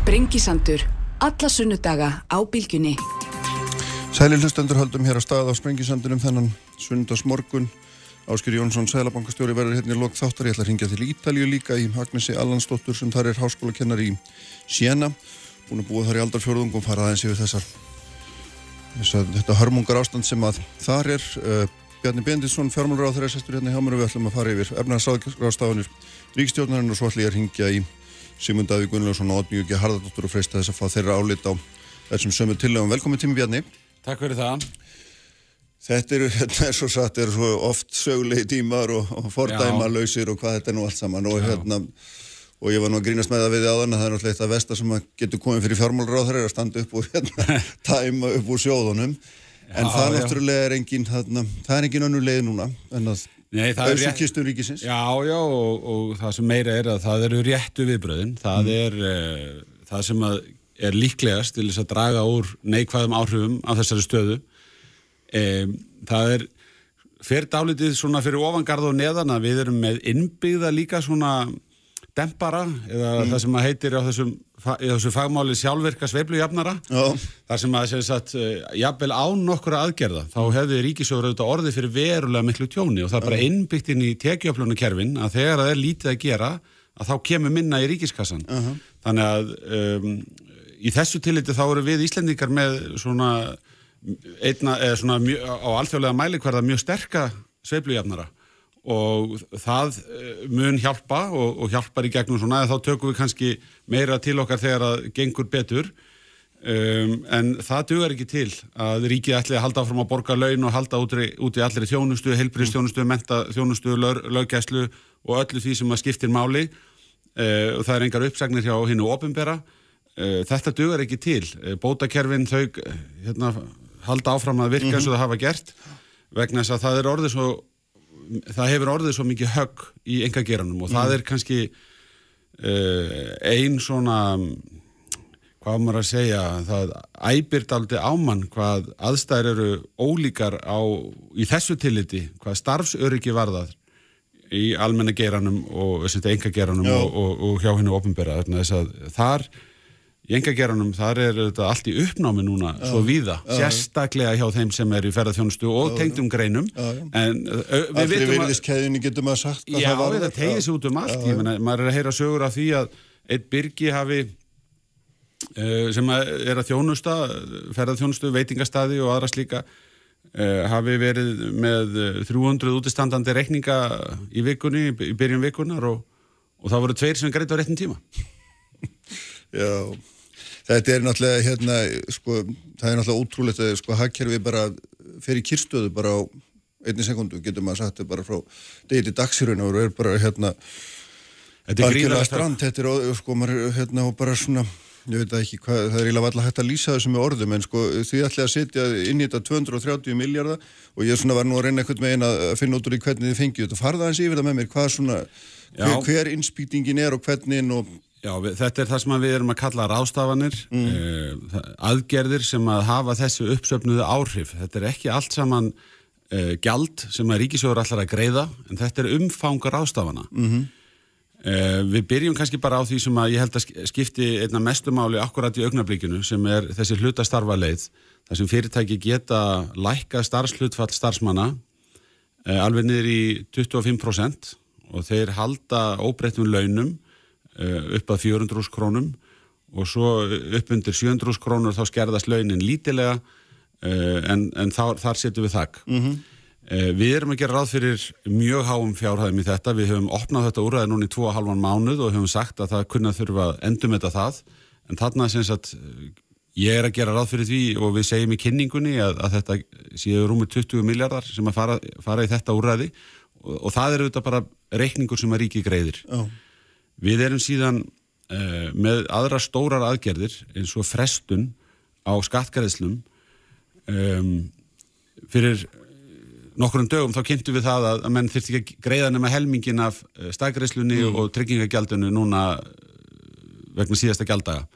Sprengisandur. Alla sunnudaga á bylgjunni. Sæli hlustendur höldum hér á stað á Sprengisandunum þennan sunnudagsmorgun. Áskjur Jónsson, sælabankastjóri, verður hérna í lok þáttar. Ég ætla að ringja til Ítalju líka í Agnesi Allansdóttur sem þar er háskólakennar í Siena. Búin að búa þar í aldarfjörðungum, fara aðeins yfir þessar, þessar þetta hörmungar ástand sem að þar er. Uh, Bjarni Bendisson, fjármálur á þeirra sestur hérna hjá mér og við ætlum að fara yfir efnaðarsáðgráðstafanir ríkstjórnarinn og svo ætlum ég að ringja í Simund Davík Gunnlaugsson og Otnjúki Harðardóttur og freista þess að fá þeirra álit á þessum sömu tillegum. Velkomin tími Bjarni. Takk fyrir það. Þetta eru, þetta er svo satt, er svo oft sögulegi tímar og, og fordæma lausir og hvað þetta er nú allt saman og Já. hérna og ég var nú að grínast með það við áðan að það er náttúrulega eitt af vestar sem getur komið fyrir fjármálur á þeirra að standa upp og hérna, tæma upp úr sjóðunum en já, það náttúrulega er engin það er engin önnu leið núna en að auðvitað kistur ríkisins. Já, já, og, og það sem meira er að það eru réttu viðbröðin það mm. er uh, það sem er líklegast til þess að draga úr neikvæðum áhrifum á þessari stöðu. Um, það er fyrir dálitið svona fyrir ofangarð og neðan að við erum með innbyggða líka svona dempara eða mm. það sem að heitir á þessum, þessu fagmáli sjálfverka sveiblujafnara þar sem að sagt, eh, jafnvel án nokkura aðgerða þá hefði ríkisjóður auðvitað orði fyrir verulega miklu tjóni og það er bara innbyggt inn í tekjöflunarkerfin að þegar það er lítið að gera að þá kemur minna í ríkiskassan uh -huh. þannig að um, í þessu tilliti þá eru við Íslendingar með svona, einna, svona mjö, á alþjóðlega mælikverða mjög sterka sveiblujafnara og það eh, mun hjálpa og, og hjálpar í gegnum svona þá tökum við kannski meira til okkar þegar það gengur betur. Um, en það dugar ekki til að ríkið ætli að halda áfram að borga laun og halda út í allir þjónustu, heilbristjónustu, menta þjónustu, löggæslu og öllu því sem að skiptir máli. Uh, og það er engar uppsagnir hjá hinnu ofinbera uh, þetta dugar ekki til. Bótakerfin þau hérna, halda áfram að virka eins mm -hmm. og það hafa gert vegna þess að það er orðið svo það hefur orðið svo mikið högg í engageranum og mm. það er kannski uh, ein svona hvað maður að segja það æbyrt aldrei ámann hvað aðstæðir eru ólíkar á, í þessu tilliti hvað starfsöryggi varðað í almenna geranum og enga geranum og, og, og hjá hennu ofinbera þar í engageranum þar er þetta allt í uppnámi núna já, svo víða, já, sérstaklega hjá þeim sem er í ferðarþjónustu og tengdum greinum. En við veitum að friðvirðiskeðinni getur maður sagt já, þetta tegir sér út um allt ég menna, maður er að heyra sögur af því að eitt byrgi hafi uh, sem er að þjónusta ferðarþjónustu, veitingastadi og aðra slíka uh, hafi verið með 300 útistandandi rekninga í vikunni, í byrjun vikunar og, og það voru tveir sem greiði á réttin tíma. Já Þetta er náttúrulega hérna, sko, það er náttúrulega ótrúlegt að sko hagkerfi bara fer í kyrstöðu bara á einni sekundu, getur maður sagt, bara frá degi til dagsirun og er bara hérna algjörlega strand, þetta er sko, maður hérna og bara svona ég veit ekki hvað, það er eiginlega alltaf hægt að lýsa þessu með orðum en sko því ætla að setja inn í þetta 230 miljardar og ég svona var nú að reyna eitthvað með eina að finna út úr í hvernig þið fengið þetta. Farða eins yfir það með mér, hvað svona hver, hver innspýtingin er og hvernig og Já, við, þetta er það sem við erum að kalla rástafanir, mm. uh, aðgerðir sem að hafa þessu uppsöfnuðu áhrif. Þetta er ekki allt saman uh, gjald sem að ríkisjóður allar að greiða, en þetta er umfangar rástafana. Mm -hmm. uh, við byrjum kannski bara á því sem að ég held að skipti einna mestumáli akkurat í augnablíkinu sem er þessi hlutastarfa leið, þar sem fyrirtæki geta lækka starfslutfall starfsmanna alveg niður í 25% og þeir halda óbreyttum launum upp að 400 krónum og svo upp undir 700 krónur þá skerðast launin lítilega eh, en, en þar, þar setjum við þakk. Mm -hmm. Við erum að gera ráð fyrir mjög háum fjárhæðum í þetta. Við höfum opnað þetta úrræði núna í 2,5 mánuð og höfum sagt að það kunna þurfa endum þetta það. En þarna syns að ég er að gera ráð fyrir því og við segjum í kynningunni að, að þetta séu rúmur 20 miljardar sem að fara, fara í þetta úrræði og, og það er auðvitað bara reikningur sem að ríki greiðir. Oh. Við erum síðan uh, með aðra stórar aðgerðir eins og frestun á skattgæðislum um, fyrir nokkur um dögum þá kynntu við það að, að menn þurfti ekki að greiða nema helmingin af eh, staðgæðislunni mm. og tryggingagjaldinu núna eh, vegna síðasta gjalddaga.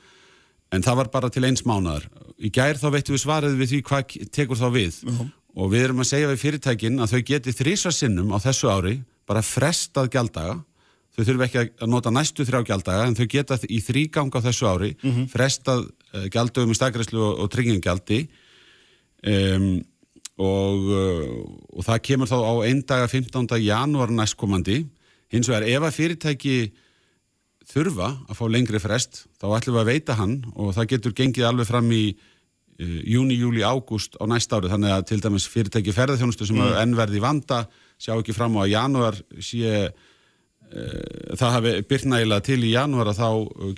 En það var bara til eins mánadar. Í gær þá veitum við svarið við því hvað tekur þá við uh -huh. og við erum að segja við fyrirtækin að þau geti þrísvarsinnum á þessu ári bara frestað gjalddaga þau þurfum ekki að nota næstu þrjá gjaldaga en þau geta í þrýgang á þessu ári frestað uh, gjaldöfum í stakræslu og, og tryggingagjaldi um, og, uh, og það kemur þá á einn daga 15. janúar næstkomandi hins vegar ef að fyrirtæki þurfa að fá lengri frest þá ætlum við að veita hann og það getur gengið alveg fram í uh, júni, júli, ágúst á næst ári þannig að til dæmis fyrirtæki ferðarþjónustu sem mm. ennverði vanda sjá ekki fram á að janúar sé það hafi byrnægilega til í janúar að þá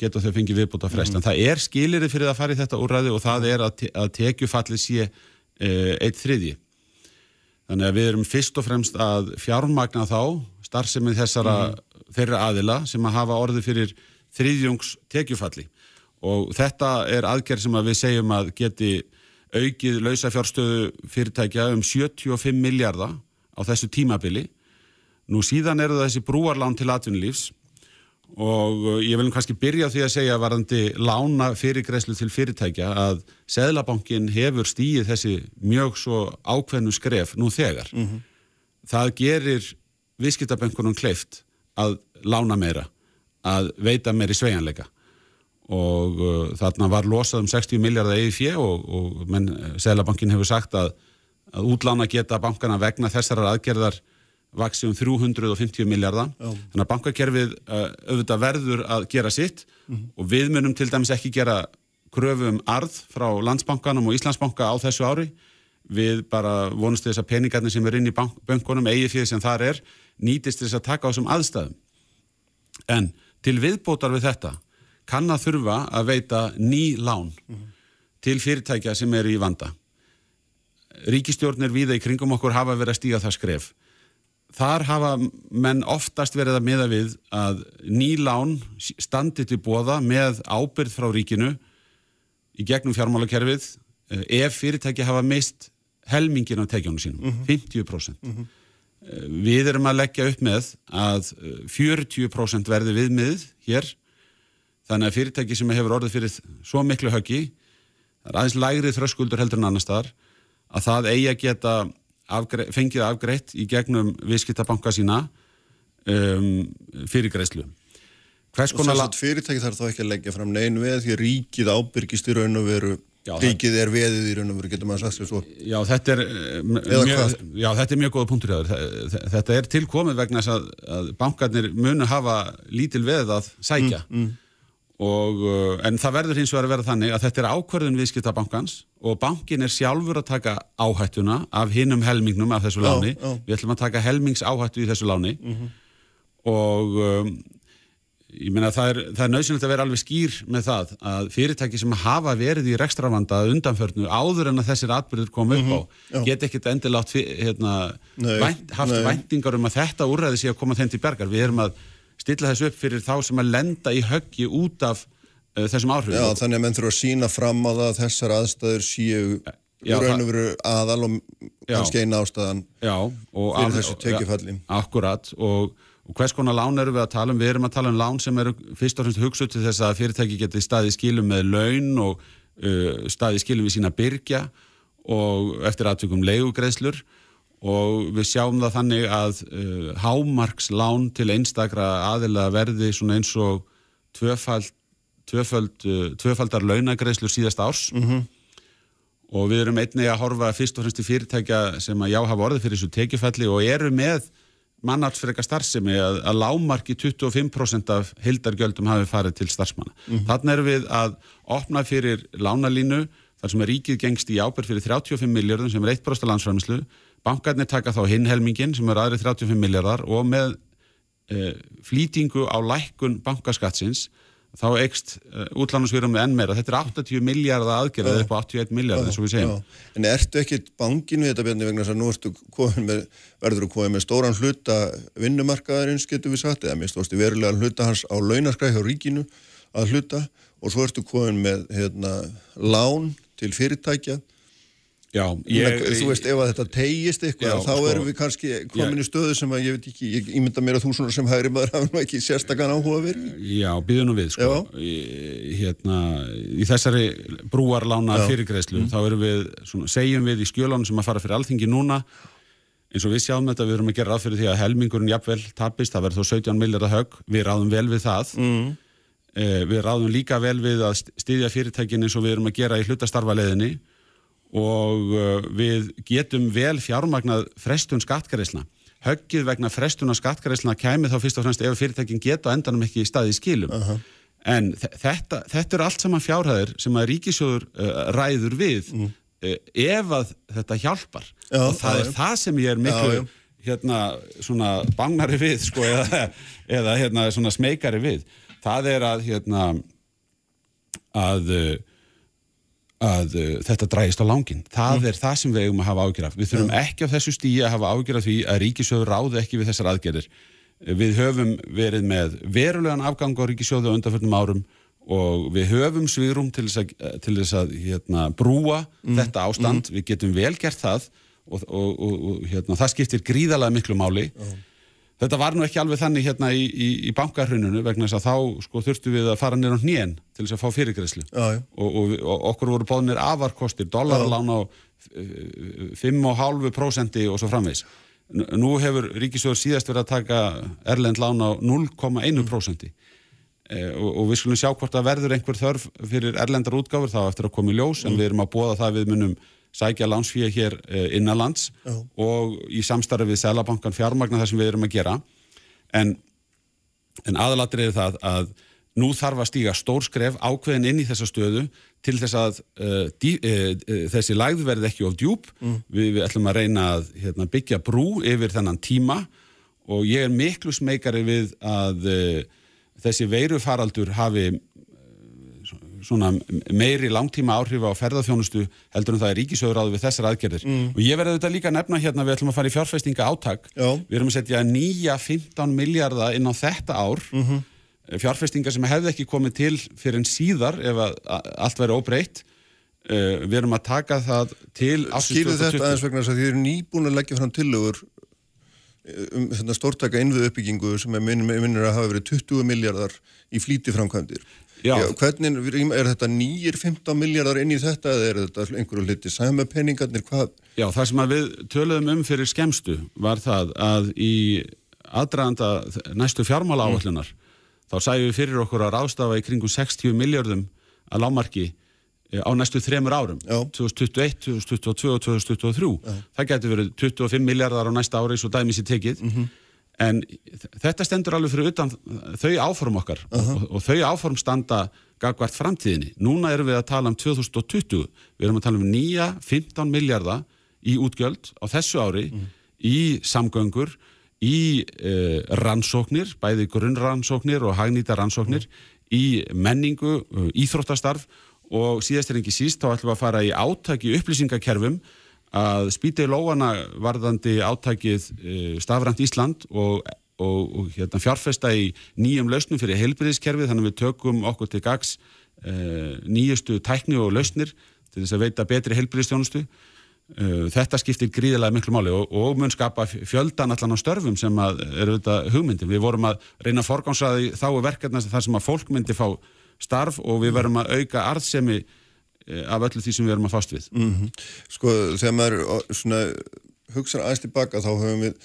getur þau fengið viðbúta frest mm. en það er skilirði fyrir að fara í þetta úrræði og það er að, te að tekjufalli sé e, eitt þriðji þannig að við erum fyrst og fremst að fjármagna þá starfsemið þessara mm. þeirra aðila sem að hafa orði fyrir þriðjungs tekjufalli og þetta er aðgerð sem að við segjum að geti aukið lausafjárstöðu fyrirtækja um 75 miljardar á þessu tímabili Nú síðan eru það þessi brúarlán til atvinnulífs og uh, ég vil kannski byrja því að segja varandi lána fyrirgreislu til fyrirtækja að Seðlabankin hefur stíið þessi mjög svo ákveðnu skref nú þegar. Mm -hmm. Það gerir viðskiptabönkunum kleift að lána meira, að veita meiri sveianleika og uh, þarna var losað um 60 miljardar eigi fjö og, og menn, Seðlabankin hefur sagt að, að útlána geta bankana vegna þessar aðgerðar vaksi um 350 miljardar þannig að bankakerfið uh, auðvitað verður að gera sitt. Mm -hmm. og við munum til dæmis ekki gera kröfu um arð frá landsbankanum og Íslandsbanka á þessu ári. Við bara vonumst þess að peningarnir sem er inn í bank, bankunum, eigi fyrir sem þar er nýtist þess að taka á þessum aðstæðum. En til viðbótar við þetta kann að þurfa að veita ný lán mm -hmm. til fyrirtækja sem eru í vanda. Ríkistjórnir viða í kringum okkur hafa verið að stíga það skref þar hafa menn oftast verið að miða við að nýlán standi til bóða með ábyrð frá ríkinu í gegnum fjármálakerfið eh, ef fyrirtæki hafa mist helmingin á tekjónu sínum, mm -hmm. 50%. Mm -hmm. Við erum að leggja upp með að 40% eh, verði viðmið hér, þannig að fyrirtæki sem hefur orðið fyrir svo miklu höggi, það er aðeins lægrið þröskuldur heldur en annar staðar, að það eigi að geta afgre fengið afgreitt í gegnum viðskiptabanka sína um, fyrir greiðslu. Hvers og þess að fyrirtæki þarf þá ekki að leggja fram neinu við því ríkið ábyrgist í raun og veru já, ríkið er veðið í raun og veru, getur maður sagt sér svo. Já, þetta er eh, mjög, já, þetta er mjög góða punktur í það. Þetta er tilkomið vegna þess að, að bankarnir munu hafa lítil veð að sækja. Mm, mm. Og, uh, en það verður hins vegar að vera þannig að þetta er ákverðin viðskiptabankans og bankin er sjálfur að taka áhættuna af hinnum helmingnum af þessu láni. Já, já. Við ætlum að taka helmingsáhættu í þessu láni mm -hmm. og um, ég meina það er, það er nöðsynlegt að vera alveg skýr með það að fyrirtæki sem hafa verið í rekstravanda undanförnu áður en að þessir atbyrður kom upp á mm -hmm. get ekkert endilátt hérna, vænt, haft nei. væntingar um að þetta úrræði sé að koma þeim til bergar. Við erum að stilla þessu upp fyrir þá sem að lenda í höggi út af uh, þessum áhrifum. Já, þannig að menn þurfa að sína fram á það að þessar aðstæður séu já, raun og veru aðal og kannski eina ástæðan já, fyrir þessu tekjufalli. Akkurat og, og hvers konar lán eru við að tala um? Við erum að tala um lán sem eru fyrst og fremst hugsuð til þess að fyrirtæki geti staðið skilum með laun og uh, staðið skilum við sína byrkja og eftir aðtökum leigugreðslur og við sjáum það þannig að uh, hámarkslán til einstakra aðila verði svona eins og tvöfald, tvöfald, uh, tvöfaldar launagreðslur síðast árs mm -hmm. og við erum einnig að horfa fyrst og fremst í fyrirtækja sem að já hafa orðið fyrir þessu tekifalli og eru með mannartsfrega starfsemi að, að lámarki 25% af hildargjöldum hafi farið til starfsmanna. Mm -hmm. Þannig erum við að opna fyrir lánalínu þar sem er ríkið gengst í ábyrg fyrir 35 miljardum sem er 1% landsfæmislu bankarnir taka þá hinhelmingin sem er aðri 35 miljardar og með e, flýtingu á lækkun bankaskattsins þá ekst uh, eh, útlánarsvírum með enn meira. Þetta er 80 miljardar aðgerð eða upp á 81 miljardar eins og við segjum. Já. En ertu ekki bangin við þetta björni vegna þess að nú með, verður þú komið með stóran hluta vinnumarkaðarins getur við sagt eða stóðstu verulega hluta hans á launarskræð hjá ríkinu að hluta og svo ertu komið með hérna, lán til fyrirtækja Já, ég, þú veist, ef þetta tegist eitthvað, já, þá sko, erum við kannski komin í stöðu sem að ég veit ekki, ég ímynda mér að þú svona sem hægri maður hafa nú ekki sérstakann áhuga verið. Já, býðum nú við, sko. Í, hérna, í þessari brúarlána fyrirgreðslu, mm. þá erum við, svona, segjum við í skjölunum sem að fara fyrir alþingi núna, eins og við sjáum þetta, við erum að gera ráð fyrir því að helmingurinn jafnvel tapist, það verður þó 17 miljardar högg, við ráðum vel við það mm. eh, við ráðum líka vel við að styðja fyrirtækin eins og við erum að gera í hlutastarfaleðinni og uh, við getum vel fjármagnað frestun skattgærisla höggið vegna frestun af skattgærisla kæmi þá fyrst og fremst ef fyrirtækin geta endanum ekki í staði í skilum uh -huh. en þetta, þetta er allt saman fjárhæðir sem að ríkisjóður uh, ræður við mm. uh, ef að þetta hjálpar já, og það já, er já. það sem ég er miklu hérna svona bangari við sko eða, eða hérna svona smekari við það er að hérna að að uh, þetta drægist á langin. Það mm. er það sem við eigum að hafa ágjör af. Við þurfum ekki á þessu stíi að hafa ágjör af því að ríkisjóður ráði ekki við þessar aðgerðir. Við höfum verið með verulegan afgang á ríkisjóðu á undanförnum árum og við höfum sviðrum til þess að, til þess að hérna, brúa mm. þetta ástand. Mm. Við getum vel gert það og, og, og, og hérna, það skiptir gríðalega miklu máli. Þetta var nú ekki alveg þannig hérna í, í, í bankarhrununu vegna þess að þá sko, þurftu við að fara nýra á hnén til þess að fá fyrirgræslu og, og, og okkur voru bóðinir afarkostir, dollarlán á 5,5% og svo framvegs. Nú hefur Ríkisjóður síðast verið að taka Erlend lán á 0,1% e, og, og við skulum sjá hvort að verður einhver þörf fyrir Erlendar útgáfur þá eftir að koma í ljós mm. en við erum að bóða það við munum sækja lánsfíja hér eh, innanlands Já. og í samstarfi við Sælabankan fjármagna það sem við erum að gera en, en aðalatir er það að nú þarf að stíga stór skref ákveðin inn í þessa stöðu til þess að uh, dí, uh, uh, þessi lægð verði ekki of djúb mm. við, við ætlum að reyna að hérna, byggja brú yfir þennan tíma og ég er miklu smekari við að þessi veirufaraldur hafi svona meiri langtíma áhrif á ferðarþjónustu heldur en það er ríkisögur áður við þessar aðgerðir mm. og ég verði auðvitað líka að nefna hérna við ætlum að fara í fjárfæstinga áttak Já. við erum að setja nýja 15 miljardar inn á þetta ár mm -hmm. fjárfæstinga sem hefði ekki komið til fyrir en síðar ef allt væri óbreytt uh, við erum að taka það til Skilur þetta aðeins vegna þess að þið eru nýbúin að leggja fram tillögur eh, um þetta stórtaka innvið uppbyggingu sem er minnir að hafa verið 20 miljardar í flíti framkvæmdir Já. Já, hvernig er þetta nýjir 15 miljardar inn í þetta eða er þetta einhverju liti sæma peningarnir? Hvað? Já, það sem við töluðum um fyrir skemstu var það að í aðdraðanda næstu fjármála áallunar mm. þá sæjum við fyrir okkur að rástafa í kringum 60 miljardum að lámarki eh, á næstu þremur árum Já. 2021, 2022 og 2023 Já. það getur verið 25 miljardar á næsta ári svo dæmis í tekið mm -hmm. En þetta stendur alveg fyrir utan þau áform okkar uh -huh. og, og þau áform standa gagvart framtíðinni. Núna erum við að tala um 2020, við erum að tala um nýja 15 miljardar í útgjöld á þessu ári, uh -huh. í samgöngur, í uh, rannsóknir, bæði grunnrannsóknir og hagnýta rannsóknir, -huh. í menningu, uh, íþróttastarf og síðast er ekki síst, þá ætlum við að fara í átaki upplýsingakerfum að spýta í lóana varðandi átækið e, Stafrænt Ísland og, og, og hérna, fjárfesta í nýjum lausnum fyrir heilbyrðiskerfið þannig að við tökum okkur til gags e, nýjustu tækni og lausnir til þess að veita betri heilbyrðistjónustu. E, þetta skiptir gríðilega miklu máli og, og mun skapa fjöldan allan á störfum sem eru þetta hugmyndin. Við vorum að reyna að forgámsraði þá verkefna þar sem að fólk myndi fá starf og við verum að auka arðsemi Eh, af öllu því sem við erum að fast við. Mm -hmm. Sko þegar maður hugsa aðeins tilbaka þá höfum við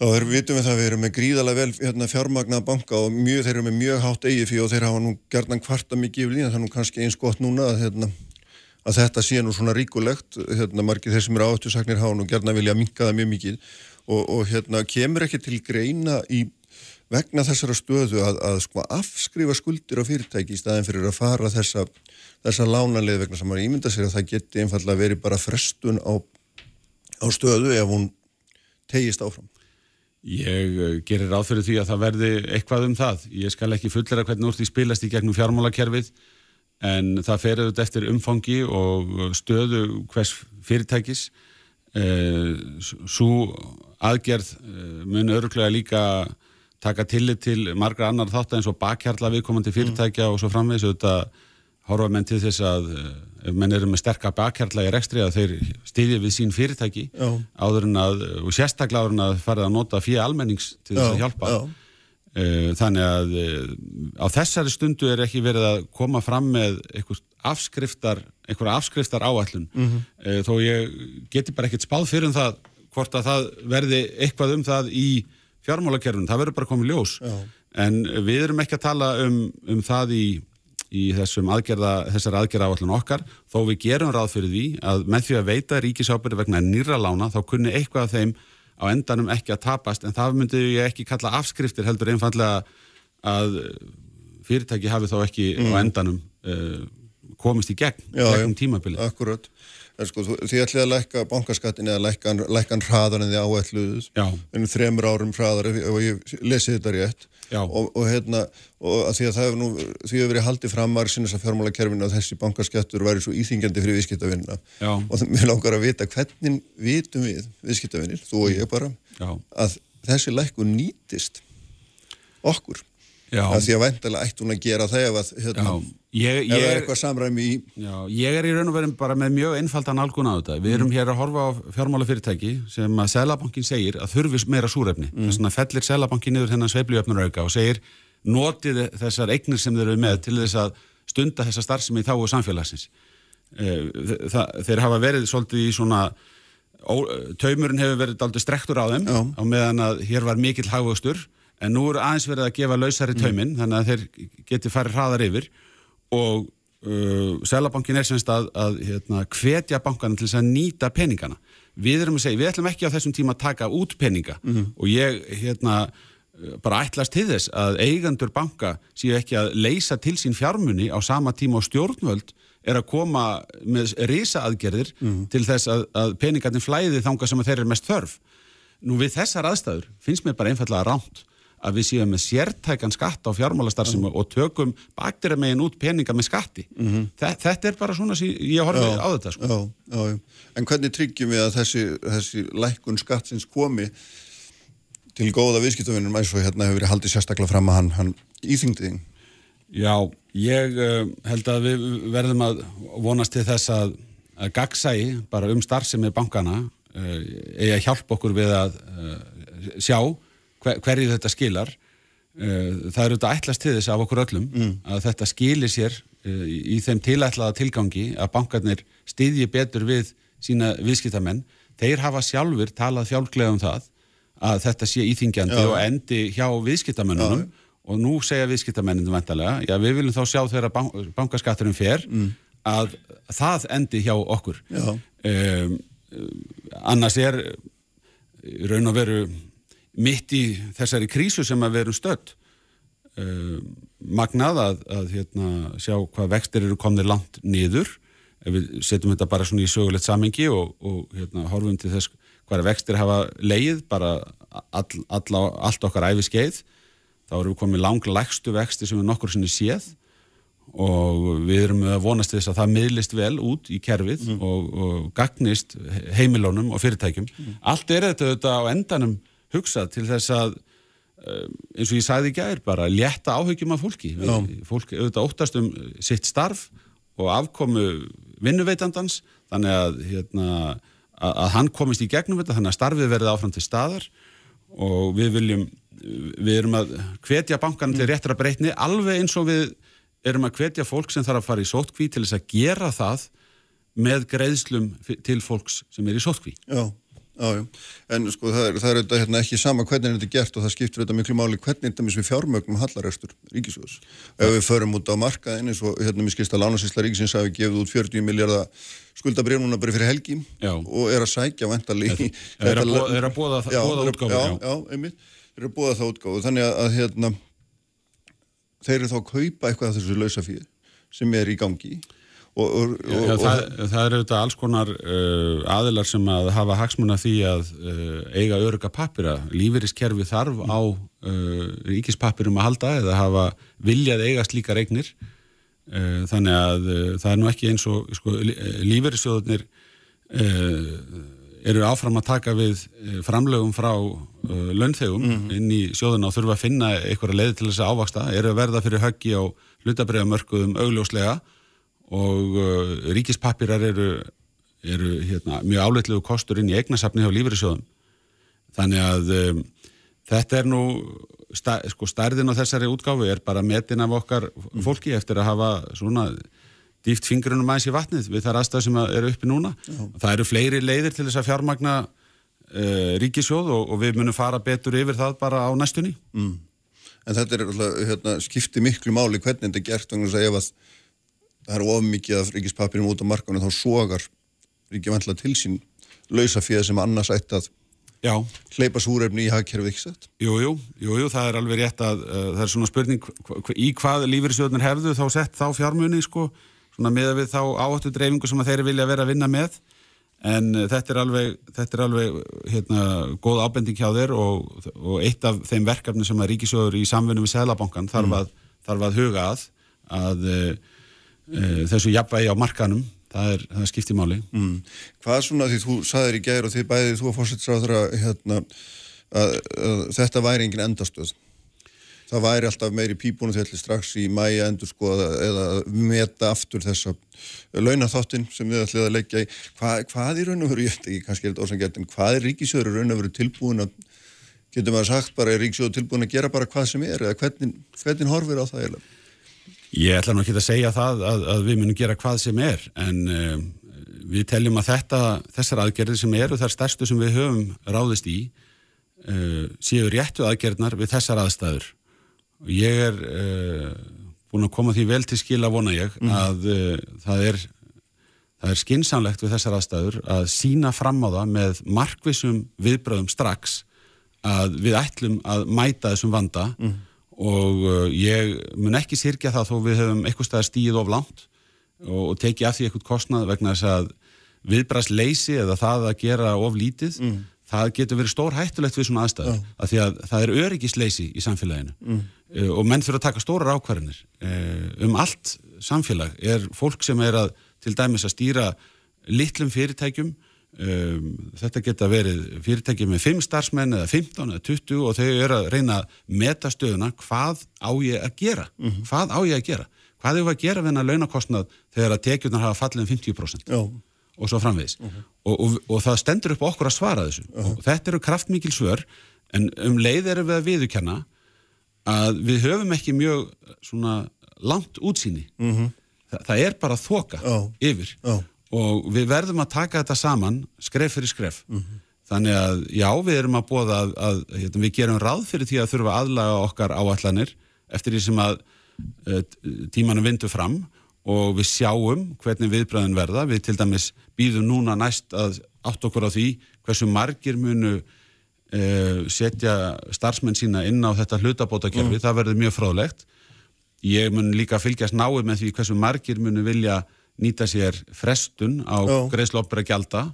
þá erum við vitum við það að við erum með gríðalega vel hérna, fjármagnað banka og mjög, þeir eru með mjög hátt eigi fyrir og þeir hafa nú gerðan kvarta mikið yfir lína er nú kannski eins gott núna að, hérna, að þetta sé nú svona ríkulegt hérna margir þeir sem eru áttursaknir hafa nú gerðan vilja minka það mjög mikið. Og, og hérna kemur ekki til greina í vegna þessara stöðu að, að sko afskrifa skuldir á fyrirtæki í staðin fyrir að fara þessa þessa lánalið vegna sem maður ímynda sér að það geti einfallega verið bara frestun á, á stöðu ef hún tegist áfram. Ég eh, gerir ráð fyrir því að það verði eitthvað um það. Ég skal ekki fullera hvernig úr því spilast í gegnum fjármálakerfið en það fer auðvitað eftir umfangi og stöðu hvers fyrirtækis. Eh, Svo aðgerð eh, mun öruglega líka taka tillit til margra annar þátt eins og bakhjarla viðkomandi fyrirtækja mm. og svo framvegs auðvitað horfa menn til þess að eh, ef menn eru með sterkar bakhjarla í rekstri að þeir stýðja við sín fyrirtæki já. áður en að, og sérstaklega áður en að farið að nota fyrir almennings til þess að hjálpa já. Eh, þannig að eh, á þessari stundu er ekki verið að koma fram með einhver afskriftar einhver afskriftar áallun mm -hmm. þó ég geti bara ekkert spáð fyrir um það hvort að það verði eitthvað um það í fjármálakerfun, það verður bara komið ljós Já. en við erum ekki að tala um, um það í, í þessum aðgerða, þessar aðgerða áallun okkar þó við gerum ráð fyrir því að með því að veita ríkisábyrði vegna nýra lána þá kunni eitthvað af þeim á endanum ekki að tapast en það myndi ég ekki kalla afskriftir heldur einfallega að fyrirtæki hafi þá ekki mm. á endanum uh, komist í gegn, gegn tímabili. Akkurat sko, því ætlið að lækka bankaskattin eða lækkan, lækkan hraðar en því áætluðus en þremur árum hraðar og ég lesi þetta rétt. Og, og hérna og að því að það hefur nú því hefur verið haldið fram margsinnes að fjármálakerfinu að þessi bankaskattur væri svo íþingjandi fyrir viðskiptavinna og vil ákvæða að vita hvernig vitum við viðskiptavinnir, þú og ég bara Já. að þessi lækku nýtist okkur Að því að væntalega ætti hún að gera það ef hérna, ég, ég, ef það er eitthvað samræmi í Já, ég er í raun og verið bara með mjög einfaldan álgun á þetta. Við erum mm. hér að horfa á fjármálafyrirtæki sem að Sælabankin segir að þurfis meira súrefni. Mm. Þess vegna fellir Sælabankin niður þennan sveiflujöfnur auka og segir notið þessar eignir sem þeir eru með til þess að stunda þessa starfsemi í þáu samfélagsins. Eh, þeir hafa verið svolítið í svona taumurinn hefur verið aldrei strektur á þeim Já. á meðan að hér var mikill hagvöxtur en nú er aðeins verið að gefa lausari taumin mm. þannig að þeir geti farið hraðar yfir og uh, Sælabankin er semst að, að hérna, hvetja bankana til þess að nýta peningana við erum að segja, við ætlum ekki á þessum tíma að taka út peninga mm. og ég hérna bara ætlast til þess að eigandur banka séu ekki að leysa til sín fjármunni á sama tíma og stjórnvöld er að koma með risaaðgerðir mm. til þess að, að peningarnir flæði þanga sem þeir eru mest þörf. Nú við þessar aðstæður finnst mér bara einfallega ránt að við séum með sértækan skatt á fjármálastarfsemu mm. og tökum baktiramegin út peninga með skatti. Mm -hmm. Þetta er bara svona sem ég horfið á þetta. Sko. Já, já, já. En hvernig tryggjum við að þessi, þessi lækkun skattsins komi til góða viðskiptavinnum eins og hérna hefur verið haldið sérstaklega fram að hann, hann íþyngdiðing? Já, ég uh, held að við verðum að vonast til þess að, að gagsægi bara um starfsemi bankana uh, eigi að hjálpa okkur við að uh, sjá hver, hverju þetta skilar uh, það eru þetta ætlast til þess af okkur öllum mm. að þetta skilir sér uh, í þeim tilætlaða tilgangi að bankarnir styðji betur við sína viðskiptamenn þeir hafa sjálfur talað fjálglega um það að þetta sé íþingjandi já. og endi hjá viðskiptamennunum já. og nú segja viðskiptamennunum vantarlega, já við viljum þá sjá þegar bank, bankaskatturinn fer mm. að það endi hjá okkur um, annars er raun og veru mitt í þessari krísu sem að veru stödd uh, magnað að, að hérna, sjá hvað vextir eru komnið langt niður ef við setjum þetta bara svona í sögulegt samengi og, og hérna, horfum til þess hvaða vextir hafa leið bara all, all, allt okkar æfi skeið þá eru við komið langlegstu vexti sem við nokkur sinni séð og við erum að vonast þess að það miðlist vel út í kerfið mm. og, og gagnist heimilónum og fyrirtækjum. Mm. Allt er þetta auðvitað á endanum hugsað til þess að eh, eins og ég sagði ekki að er bara létta áhugjum af fólki. Já. fólk auðvitað óttast um sitt starf og afkomu vinnuveitandans þannig að, hérna, að, að hann komist í gegnum þetta þannig að starfið verði áfram til staðar. Og við viljum við erum að hvetja bankan til réttra breytni alveg eins og við erum að hvetja fólk sem þarf að fara í sótkví til þess að gera það með greiðslum til fólks sem er í sótkví Já Já, já, en sko það er, það er þetta, hérna, ekki sama hvernig þetta er gert og það skiptir þetta miklu máli hvernig þetta misvið fjármögnum hallarestur ríkisvöðs. Ef við förum út á markaðin eins og hérna mér skilst að Lánasísla ríkisins hafi gefið út 40 miljardar skuldabrið núna bara fyrir helgi já. og er að sækja vantali í... Það er að bóða það útgáðu. Já, já, einmitt, það er að bóða það útgáðu. Þannig að, að hérna, þeir eru þá að kaupa eitthvað af þessu lausafíð sem er í gangi í Og, og, og, það, það eru auðvitað alls konar uh, aðilar sem að hafa hagsmuna því að uh, eiga öruga pappira lífeyriskerfi þarf á uh, ríkispappirum að halda eða hafa viljað eiga slíka regnir uh, þannig að uh, það er nú ekki eins og sko, lífeyrissjóðunir uh, eru áfram að taka við framlögum frá launþegum mm -hmm. inn í sjóðuna og þurfa að finna einhverja leið til þess að ávaksta eru að verða fyrir höggi á hlutabriðamörkuðum augljóslega og uh, ríkispappirar eru, eru hérna, mjög áleitlegu kostur inn í eignasafni hjá lífriðsjóðum. Þannig að um, þetta er nú, sta, sko stærðin á þessari útgáfi er bara metin af okkar fólki eftir að hafa svona dýft fingrunum aðeins í vatnið við þar aðstæð sem eru uppi núna. Já. Það eru fleiri leiðir til þess að fjármagna uh, ríkisjóð og, og við munum fara betur yfir það bara á næstunni. Mm. En þetta er alltaf, hérna, skipti miklu máli hvernig þetta er gert, þannig að ef að það er of mikið af ríkispapirum út á markanum þá sogar ríkið vantla til sín lausa fyrir sem annars ætti að Já. hleypa súrefni í hagkerfið, ekki sett? Jú, jú, jú, jú, það er alveg rétt að uh, það er svona spurning í hvað lífyrirsjóðnir hefðu þá sett þá fjármunni sko, svona með við þá áhættu dreifingu sem þeir vilja vera að vinna með en uh, þetta er alveg, þetta er alveg hérna, góð ábending hjá þeir og, og eitt af þeim verkefni sem að ríkisjóður í samfunni við Sælabankan þarf, mm. að, þarf að huga að að uh, þessu jafnvægi á markanum það er, er skiptið máli. Mm. Hvað svona því þú saðir í gæri og því bæðið þú hérna, að, að þetta væri engin endastöð. Það væri alltaf meiri pípunum til strax í mæja endur skoða eða meta aftur þessa launatháttin sem við ætlum að leggja í. Hvað, hvað er raun og veru, ég veit ekki kannski þetta ósangert en hvað er ríkisjóður raun og veru tilbúin að getur maður sagt bara er ríkisjóður tilbúin að gera bara hvað sem er eða hvernig, hvernig horfir á það eða Ég ætla nú ekki að segja það að, að við munum gera hvað sem er en uh, við teljum að þetta, þessar aðgerðir sem eru þar stærstu sem við höfum ráðist í uh, séu réttu aðgerðnar við þessar aðstæður. Ég er uh, búin að koma því vel til skil að vona ég mm. að það er það er skinsanlegt við þessar aðstæður að sína fram á það með markvisum viðbröðum strax að við ætlum að mæta þessum vanda. Mm og uh, ég mun ekki sirkja það þó við hefum eitthvað stað stíð of langt og, og teki af því eitthvað kostnað vegna þess að viðbrast leysi eða það að gera of lítið mm. það getur verið stór hættulegt við svona aðstæður oh. að því að það er öryggisleysi í samfélaginu mm. uh, og menn fyrir að taka stórar ákvarðinir uh, um allt samfélag er fólk sem er að til dæmis að stýra litlum fyrirtækjum Um, þetta geta verið fyrirtæki með 5 starfsmenn eða 15 eða 20 og þau eru að reyna að meta stöðuna hvað á ég að gera mm -hmm. hvað á ég að gera hvað er það að gera við hennar launakostnað þegar að tekjurnar hafa fallið um 50% Já. og svo framvegis mm -hmm. og, og, og það stendur upp okkur að svara þessu uh -huh. og þetta eru kraftmikil svör en um leið erum við að viðukenna að við höfum ekki mjög svona langt útsýni mm -hmm. Þa, það er bara þoka yfir Já og við verðum að taka þetta saman skref fyrir skref mm -hmm. þannig að já, við erum að bóða að, að hérna, við gerum ráð fyrir því að þurfa aðlaga okkar áallanir eftir því sem að uh, tímanum vindu fram og við sjáum hvernig viðbröðin verða við til dæmis býðum núna næst að átt okkur á því hversu margir munu uh, setja starfsmenn sína inn á þetta hlutabótakerfi, mm. það verður mjög fráðlegt ég mun líka fylgjast náið með því hversu margir munu vilja nýta sér frestun á greiðslopra gjalda.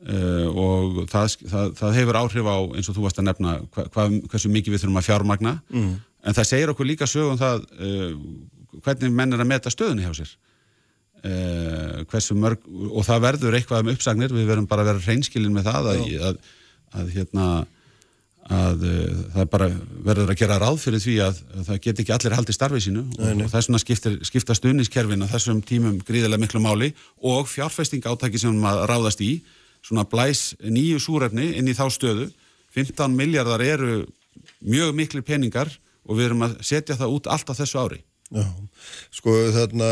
Uh, og það, það, það hefur áhrif á eins og þú varst að nefna hva, hva, hversu mikið við þurfum að fjármagna. Mm. en það segir okkur líka sögum það uh, hvernig menn er að meta stöðunni hjá sér. Uh, mörg, og það verður eitthvað um uppsagnir, við verðum bara að vera hreinskilin með það að, að, að hérna að uh, það bara verður að gera ráð fyrir því að, að það get ekki allir haldið starfið sínu og, og þess vegna skipta stuðniskerfin að þessum tímum gríðilega miklu máli og fjárfesting átaki sem maður ráðast í svona blæs nýju súrefni inn í þá stöðu. 15 miljardar eru mjög miklu peningar og við erum að setja það út allt á þessu ári. Já, sko þarna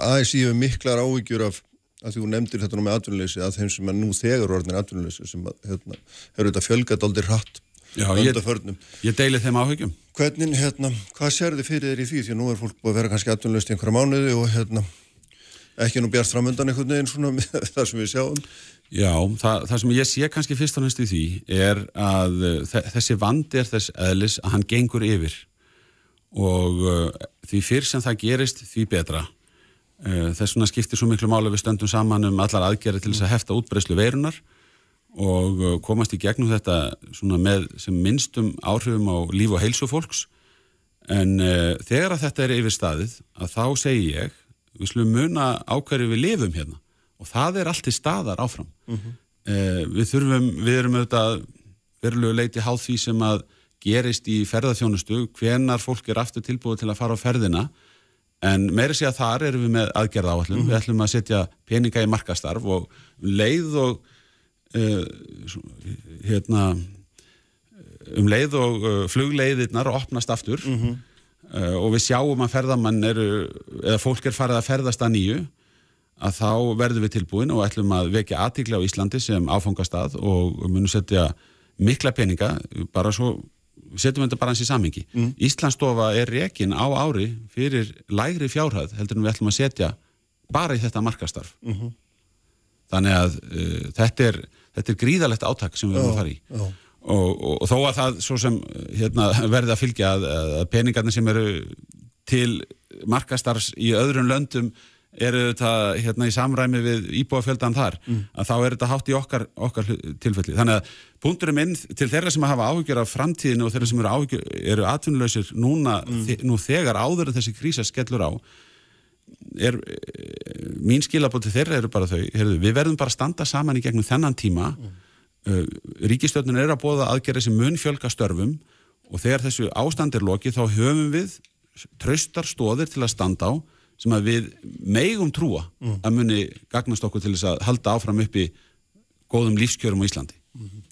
aðeins ég hef miklar ávíkjur af að þú nefndir þetta nú með atvinnuleysi að þeim sem er nú þegar orðin atvinnuleysi sem hérna, hefur þetta fjölgat aldrei hratt Já, ég, ég deili þeim áhugjum. Hvernig, hérna, hvað sér þið fyrir þér í því? Því nú er fólk búið að vera kannski aðtunleust í einhverja mánuði og hérna, ekki nú bjart framöndan einhvern veginn svona með það sem við sjáum. Já, það, það sem ég sé kannski fyrst og næst í því er að uh, þessi vandi er þess eðlis að hann gengur yfir og uh, því fyrr sem það gerist því betra. Uh, þess vegna skiptir svo miklu máli við stöndum saman um allar aðgerði til þess að hefta útbreyslu veirunar og uh, komast í gegnum þetta með sem minnstum áhrifum á líf og heilsu fólks. En uh, þegar að þetta er yfir staðið að þá segi ég við slum muna ákverju við lifum hérna. Og það er allt í staðar áfram. Uh -huh. uh, við þurfum, við erum auðvitað verulegu leiti háð því sem að gerist í ferðarþjónustu hvenar fólk er aftur tilbúið til að fara á ferðina. En meiri sé að þar erum við með aðgerða áallum, -huh. við ætlum að setja peninga í markastarf og leið og hérna um leið og uh, flugleiðirnar opnast aftur mm -hmm. og við sjáum að ferðamann eru, eða fólk er farið að ferðast að nýju að þá verðum við tilbúin og ætlum að vekja aðtíkla á Íslandi sem áfangastað og munum setja mikla peninga, bara svo setjum við þetta bara hans í samhengi. Mm. Íslandsstofa er rekin á ári fyrir lægri fjárhæð heldur en við ætlum að setja bara í þetta markastarf. Mm -hmm. Þannig að uh, þetta, er, þetta er gríðalegt átak sem við erum að fara í. Og, og, og þó að það svo sem hérna, verði að fylgja að, að peningarnir sem eru til markastarfs í öðrum löndum eru þetta hérna í samræmi við íbúafjöldan þar, mm. að þá er þetta hátt í okkar, okkar tilfelli. Þannig að punkturum inn til þeirra sem hafa áhyggjur af framtíðinu og þeirra sem eru, eru atvinnuleysir núna, mm. þe nú þegar áður en þessi krísa skellur á er, mín skilabóti þeirra eru bara þau, heyrðu, við verðum bara að standa saman í gegnum þennan tíma mm. uh, ríkistjóðnun er að bóða aðgerða sem mun fjölga störfum og þegar þessu ástand er lokið þá höfum við traustar stóðir til að standa á sem að við megum trúa mm. að muni gagnast okkur til þess að halda áfram upp í góðum lífskjörum á Íslandi. Mm -hmm.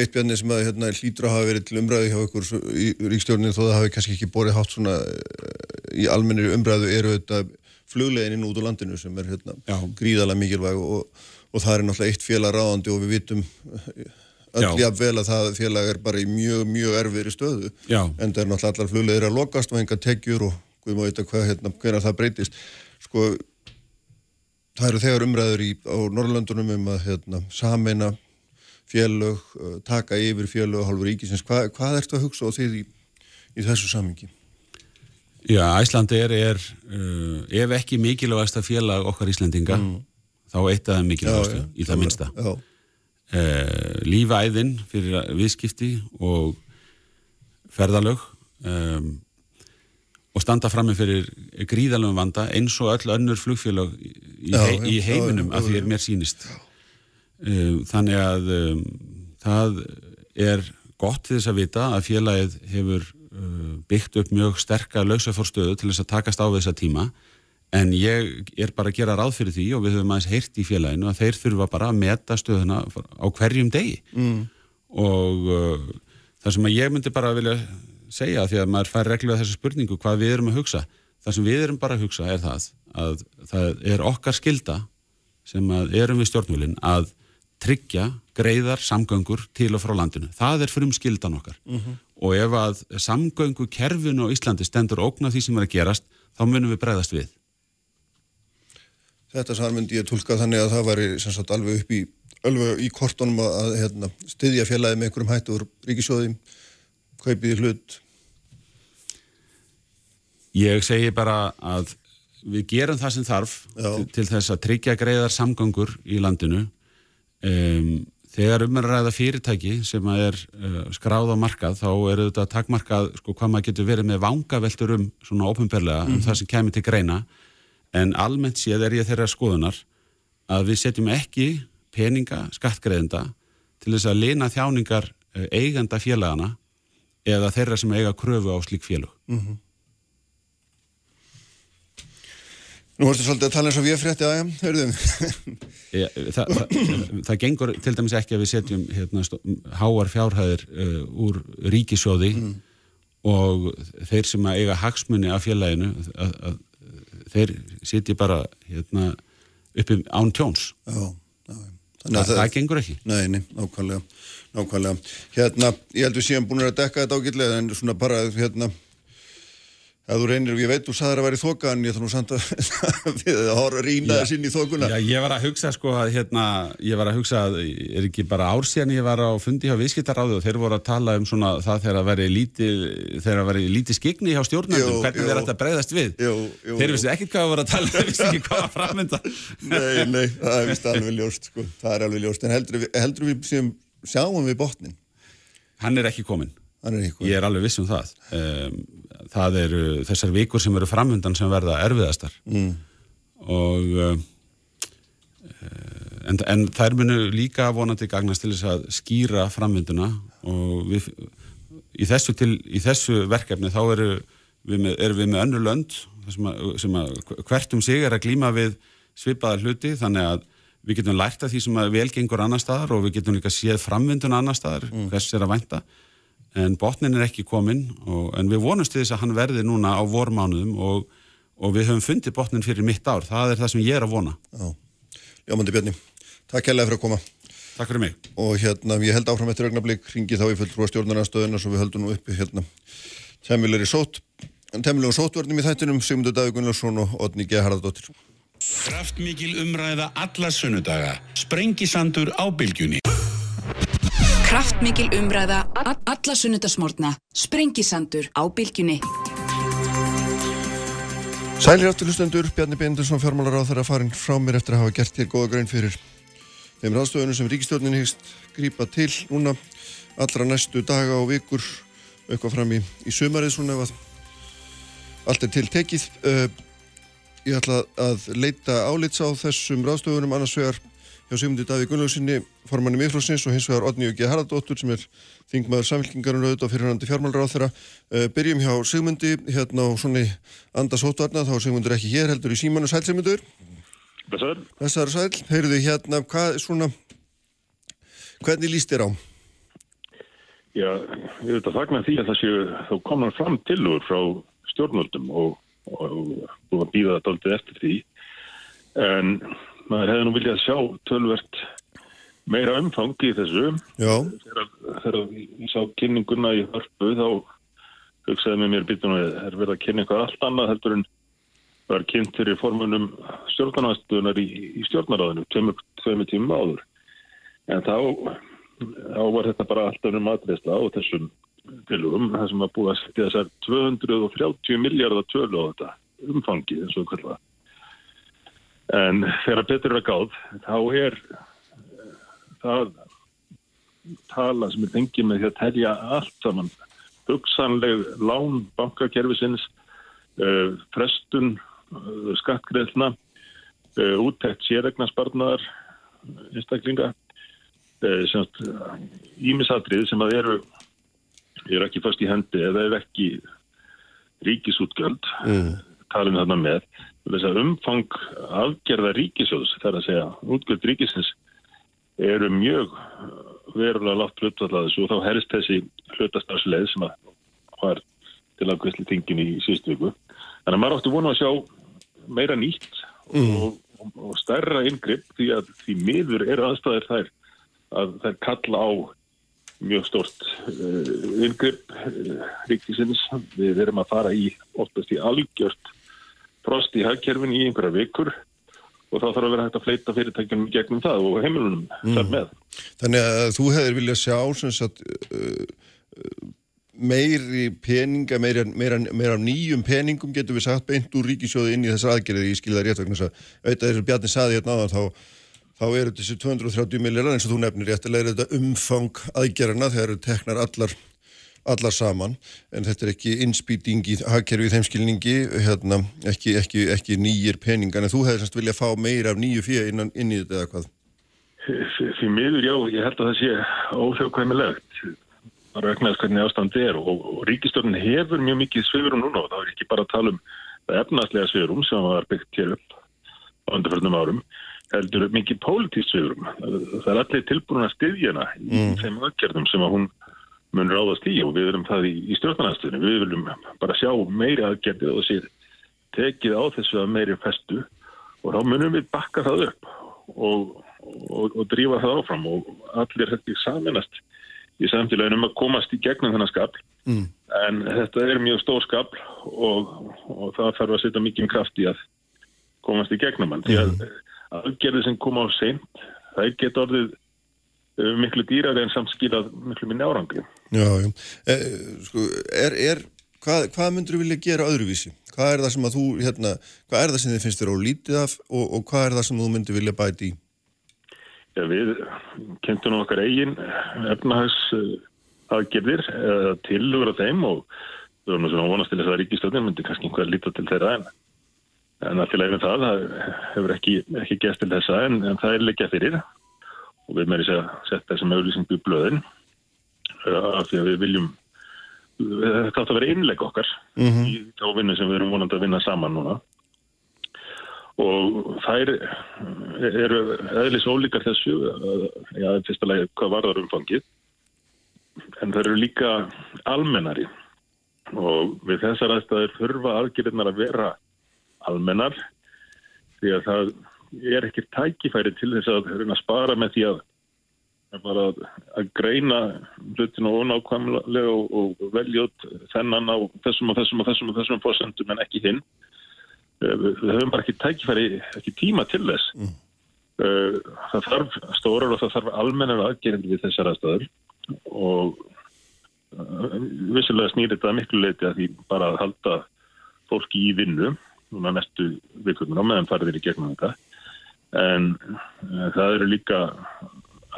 Eitt bjarni sem að hérna, hlýtur að hafa verið til umræðu hjá ykkur í ríkstjórninu þó það hafi kannski ekki borið hátt svona í almennir umræðu eru þetta fluglegininn út á landinu sem er hérna, gríðalega mikilvæg og, og það er náttúrulega eitt félag ráðandi og við vitum öll jafn vel að það félag er bara í mjög, mjög erfiðri stöðu. Já. en það er náttúrulega allar fluglegir að lokast og enga tekjur og við má vita hvað, hérna, hvernig það breytist. Sko það eru þegar umræður í, á Norrlöndunum um að hérna, sameina félög, uh, taka yfir félög hálfur ríkisins, Hva, hvað ertu að hugsa á því í, í þessu samingi? Já, Æslandi er, er uh, ef ekki mikilvægast að félag okkar Íslandinga, mm. þá eitt af það mikilvægastu, í það minsta uh, lífæðin fyrir viðskipti og ferðalög um, og standa fram með fyrir gríðalögum vanda eins og öll önnur flugfélag í, já, hei, í heiminum já, að því er mér sínist um, þannig að um, það er gott þess að vita að félagið hefur byggt upp mjög sterka lausafórstöðu til þess að takast á þessa tíma en ég er bara að gera ráð fyrir því og við höfum aðeins heyrt í félaginu að þeir þurfa bara að meta stöðuna á hverjum degi mm. og uh, það sem að ég myndi bara vilja segja því að maður fær reglulega þessu spurningu hvað við erum að hugsa. Það sem við erum bara að hugsa er það að það er okkar skilda sem erum við stjórnvölinn að tryggja greiðar samgöngur til og frá landinu. Það er frum skildan okkar uh mhm. Og ef að samgöngu kerfinu á Íslandi stendur ógna því sem er að gerast þá munum við breyðast við. Þetta svar myndi ég tólka þannig að það var sagt, alveg upp í, alveg í kortunum að hérna, styðja fjallaði með einhverjum hættur ríkisjóðum kaupið hlut? Ég segi bara að við gerum það sem þarf til, til þess að tryggja greiðar samgöngur í landinu um, þegar um er að ræða fyrirtæki sem er uh, skráð á markað þá eru þetta takmarkað sko hvað maður getur verið með vangaveltur um svona ópenbarlega mm -hmm. um mhm. það sem kemur til greina en almennt séð er ég þeirra skoðunar að við setjum ekki peninga skattgreðenda til þess að lina þjáningar uh, eiganda félagana eða þeirra sem eiga kröfu á slík félug. Mm -hmm. Nú vorstu svolítið að tala eins og við frétti aðeins, hörðum. það, það, það gengur til dæmis ekki að við setjum hérna, háar fjárhæðir uh, úr ríkisjóði mm. og þeir sem eiga hagsmunni af að, að, þeir setji bara hérna, uppi án tjóns. Já, já. Þa, það, það gengur ekki. Nei, nei, ákvæmlega. Nákvæmlega. Hérna, ég held við séum búin að dekka þetta ágitlega en svona bara, hérna, að þú reynir, ég veit, þú saður að vera í þoka en ég nú samt að við að rýna þess inn í þokuna. Já, ég var að hugsa sko að, hérna, ég var að hugsa að, er ekki bara ár síðan ég var á fundi hjá viðskiptaráðu og þeir voru að tala um svona það þegar að veri lítið, þegar að veri lítið skigni hjá stjórnandum, hvernig þeir ætti að breyðast við. Jú, jú. Þeir vissi ekkert hvað að voru að tala, þeir vissi ekki hvað að framönda. Nei, nei, það er vist alveg ljóst, sko. það er alveg ljóst, heldur, heldur við botnin? Hann er ekki komin. Er ekki komin. Ég er alveg viss um það. Um, það eru þessar vikur sem eru framhundan sem verða erfiðastar. Mm. Og um, en, en þær munu líka vonandi gagnast til þess að skýra framhunduna og við, í, þessu til, í þessu verkefni þá eru við með, eru við með önnu lönd sem að, sem að hvert um sig er að glýma við svipaða hluti þannig að við getum lært af því sem að velgengur annar staðar og við getum líka séð framvindun annar staðar, mm. hvers er að vænta en botnin er ekki komin og, en við vonumst því þess að hann verði núna á vormánuðum og, og við höfum fundið botnin fyrir mitt ár, það er það sem ég er að vona Já, Jómandi Bjarni Takk kærlega fyrir að koma Takk fyrir mig og hérna, ég held áfram eftir augnablík ringi þá í fulltrúa stjórnarnarstöðuna svo við höldum nú uppi hérna temmilegri sót temmilegum sótvörnum í þættinum Sigmundur Davík Gunnlaugsson og Odni G. Harðardóttir Kraftmikil umræða alla sunnudaga. Sprengisandur á bylgjunni. Kraftmikil umræða alla sunnudasmórna. Sprengisandur á bylgjunni. Sælir áttur hlustendur, Bjarni Beindursson fjármálar á þeirra farin frá mér eftir að hafa gert hér góða grein fyrir þeim ráðstöðunum sem ríkistjórnin hyggst grípa til núna allra næstu daga og vikur eitthvað fram í, í sumarið svona ef að allt er til tekið uh, ég ætla að leita álits á þessum ráðstöðunum annars vegar hjá Sigmundi Davíð Gunnlaugsinni formanni miðflósins og hins vegar Odni G. Haraldóttur sem er þingmaður samfélkingarinn auðvitað og fyrirhandi fjármálur á þeirra uh, byrjum hjá Sigmundi hérna á svona andasótvarna þá er Sigmundur ekki hér heldur í símanu sæl Sigmundur. Þessar, þessar sæl, heyrðu hérna hvað svona hvernig líst þér á? já, ég veit að þakna því að það séu þá komnar fram tilur frá stjórnvöldum og, og, og búið að aldrei eftir því. En maður hefði nú viljað sjá tölvert meira umfang í þessu. Þegar, ég sá kynninguna í hörpu þá hugsaði með mér býtum að það er verið að kynna eitthvað allt annað heldur en var kynnt fyrir formunum stjórnarnastuðunar í, í stjórnaráðinu tveimur, tveimur tímum áður. En þá, þá var þetta bara alltaf um aðreysla á þessum tilugum, það sem var búið að setja þessar 230 miljardar tölu á þetta umfangi eins og hvernig en þegar betur er að gáð þá er eh, það tala sem er fengið með því að telja allt saman hugsanleg lán bankakerfisins uh, frestun uh, skattgreðlna uh, úttækt sérregnarsparnar einstaklinga ímisatrið sem að eru eru ekki fast í hendi eða er ekki ríkisútgjöld mm. talum þarna með umfang afgerða ríkisjóðs þar að segja útgjöld ríkisins eru mjög verulega látt hlutvallega þessu og þá herist þessi hlutastarfsleið sem að var til að kvistli tingin í síðustu viku. Þannig að maður átti vonu að sjá meira nýtt og, og, og stærra yngripp því að því miður eru aðstæðir þær að þær kalla á mjög stort yngripp uh, ríkisins. Við erum að fara í oftast í algjört frost í hagkerfin í einhverja vikur og þá þarf að vera hægt að fleita fyrirtækjum gegnum það og heimilunum mm. þar með. þannig að þú hefur viljað sjá sem sagt uh, uh, meiri peninga, meira, meira, meira nýjum peningum getur við sagt beint úr ríkisjóði inn í þessar aðgerði í skilða rétt vegna þess að auðvitað þess að Bjarni saði hérna áðan þá, þá eru þessi 230 miljardar eins og þú nefnir réttilega er þetta umfang aðgerðana þegar eru teknar allar allar saman, en þetta er ekki innspýting í hagkerfi í þeim skilningi hérna, ekki, ekki, ekki nýjir peningar, en þú hefði semst viljað fá meira af nýju fyrir inn, inn í þetta eða hvað? Því miður, já, ég held að það sé óþjóðkvæmilegt að regnaðast hvernig ástandi er og, og ríkistörnin hefur mjög mikið sviðurum núna og það er ekki bara að tala um það efnaðslega sviðurum sem var byggt hér upp á undarförnum árum heldur mikið pólitísk sviðurum það er allir tilbúin að styðjana í þeim aðgerðum sem að hún mun ráðast í og við erum það í, í stjórnarnastunni við viljum bara sjá meiri aðgerði og sér tekið á þessu að meiri festu og þá munum við bakka það upp og, og, og drífa það áfram og allir hætti saminast í samfélaginu um að komast í gegnum þennan skapl Mm. en þetta er mjög stór skapl og, og það þarf að setja mikið kraft í að komast í gegnum hann. Því að aðgerði sem koma á seint það geta orðið miklu dýrari en samt skilað miklu minni árangri Já, já. E, sko, er, er, hvað, hvað myndur þú vilja gera öðruvísi? Hvað er það sem þú, hérna, hvað er það sem þið finnst þér ólítið af og, og hvað er það sem þú myndur vilja bæti í? Já, við kynntum okkar eigin efnahags aðgerðir tilugur á þeim og við vorum svona vonast til þess að ríkistöðin myndi kannski einhver líta til þeirra en, en að til að það, það hefur ekki, ekki gæst til þessa en, en það er leikja fyrir og við meðum að setja þessum auðlýsingu í blöðin. Uh, af því að við viljum þetta átt að vera innleg okkar í þá vinnu sem við erum vonandi að vinna saman núna. Og þær eru eðlis ólíkar þessu já, fyrsta lagi hvað varðar umfangið. En það eru líka almennari. Og við þessar aðstæður þurfa aðgjörðnar að vera almennar því að það er ekki tækifæri til þess að að spara með því að að bara að, greina hlutinu ónákvæmlega og, og veljótt þennan á þessum og þessum og þessum og þessum fórsendum en ekki hinn. Eh, Við höfum bara ekki tækifæri, ekki tíma til þess. Eh, Það þarf stórar og það þarf almennar aðgerðin við þessar aðstæður og eh, vissulega snýr þetta miklu leiti að því bara að halda fólki í vinnu núna næstu vikurnar á meðan farið er í gegnum þetta en uh, það eru líka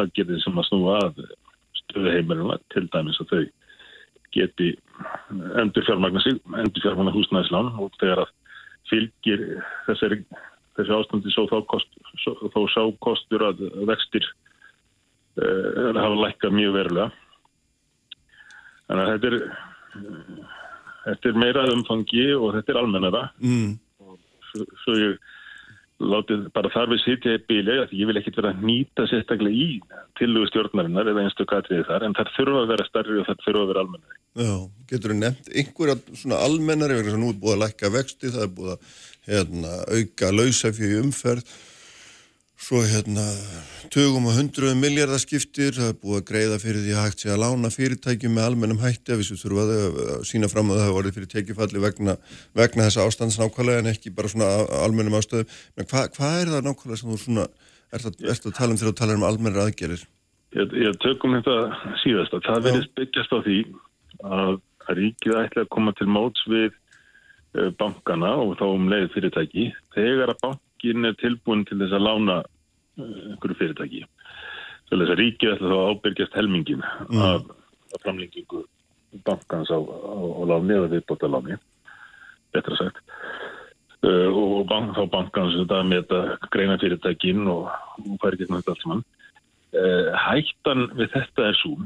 aðgerðir sem að snúa að stöðu heimilina til dæmis að þau geti endur fjármagna sig, endur fjármagna húsnæðislán. Og þegar að fylgir þessari, þessi ástandi svo þá, kost, svo, þá sá kostur að vextir uh, hafa lækkað mjög verulega. Þannig að þetta er uh, þetta er meira umfangi og þetta er almennara. Mm. svo, svo ég látið bara þar við sitja í bíli að ég vil ekkit vera að nýta sérstaklega í tillugu stjórnarinnar eða einstu katriði þar en það þurfa að vera starri og það þurfa að vera almennari. Já, getur þú nefnt einhverja svona almennari vegna þess að nú er búið að lækka vexti, það er búið að hérna, auka lausafjögi umferð, svo hérna tögum og hundruðum miljardaskiptir, það er búið að greiða fyrir því að hægt sé að lána fyrirtækjum með almennum hætti að við þurfa að sína fram að það hafa orðið fyrir tekifalli vegna, vegna þessa ástands nákvæmlega en ekki bara svona almennum ástöðum. Men hva, hvað er það nákvæmlega sem þú svona, ert að, ert að tala um þegar þú talar um almennir aðgerir? Ég, ég tökum þetta síðast að það verðist byggjast á því að, að ríkið ætla að koma til móts við uh, bankana og þá um leið fyrirtæki þegar að bankin er tilbúin til þess að lána uh, einhverju fyrirtæki. Til þess að ríkið ætla þá að ábyrgjast helmingin af, af framlengingu bankans á, á, á láni eða viðbóta láni, betra sagt. Uh, og bank, þá bankans þetta með þetta greina fyrirtækin og, og færi getna þetta allt saman. Uh, hættan við þetta er svo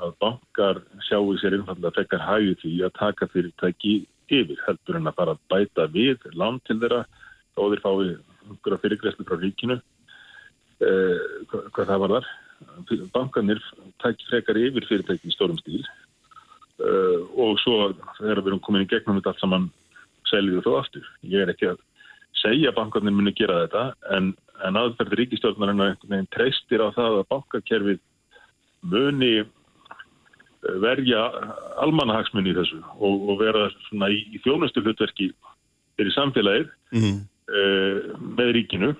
að bankar sjáu sér einfallega fekkar hægu því að taka fyrirtæki yfir heldur en að fara að bæta við lán til þeirra þá þeir fái einhverja fyrirgræslu frá ríkinu uh, hvað, hvað það var þar bankanir tækir frekar yfir fyrirtæki í stórum stíl uh, og svo þegar við erum komin í gegnum þetta allt saman seljuðu þó aftur. Ég er ekki að segja að bankarnir muni gera þetta en, en aðferði ríkistjórnarinn treystir á það að bankakerfið muni eh, verja almanahagsmunni í þessu og, og vera svona í, í þjónustu hlutverki fyrir samfélagið Mm. Uh, með ríkinu.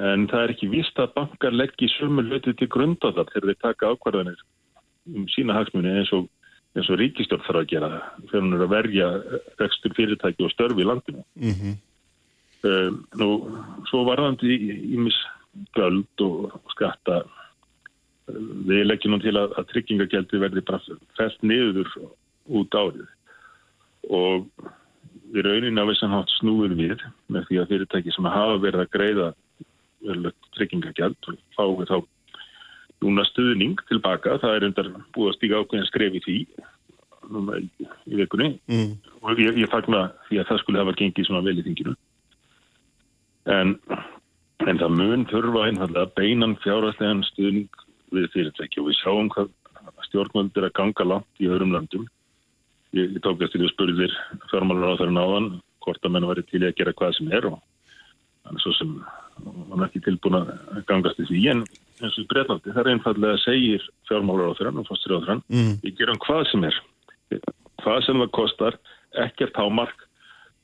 En það er ekki vist að bankar leggji sömu hluti til grundallar þegar þeir taka ákvarðanir um sína hagsmunni eins og, eins og ríkistjórn þarf að gera þegar hún er að verja rekstur fyrirtæki og störfi í landinu. Mm Uh, nú, svo varðandi ímis göld og skatta uh, við leggjum nú til að, að tryggingagjaldi verði bara fælt niður út árið. Og við raunin á vissan hátt snúið við með því að fyrirtæki sem hafa verið að greiða verðilegt tryggingagjald fái þá núna stuðning tilbaka, það er undar búið að stíga ákveðin skref í því núna í, í vikunni. Mm. og ég, ég fagna því að það skulle hafa gengið svona vel í þinginu. En, en það mun þurfa einfallega beinan fjárhastlegan stuðning við fyrirtæki og við sjáum hvað stjórnvöld er að ganga langt í öðrum landum ég, tók eftir því að spurðir fjármálar á þeirra náðan hvort að menn væri til í að gera hvað sem er og þannig svo sem hann ekki tilbúin að gangast í því en eins og í Breitlandi það er einfallega segir fjármálar á þeirra og fórstur á þeirra Mm. við gerum hvað sem er hvað sem það kostar ekkert hámark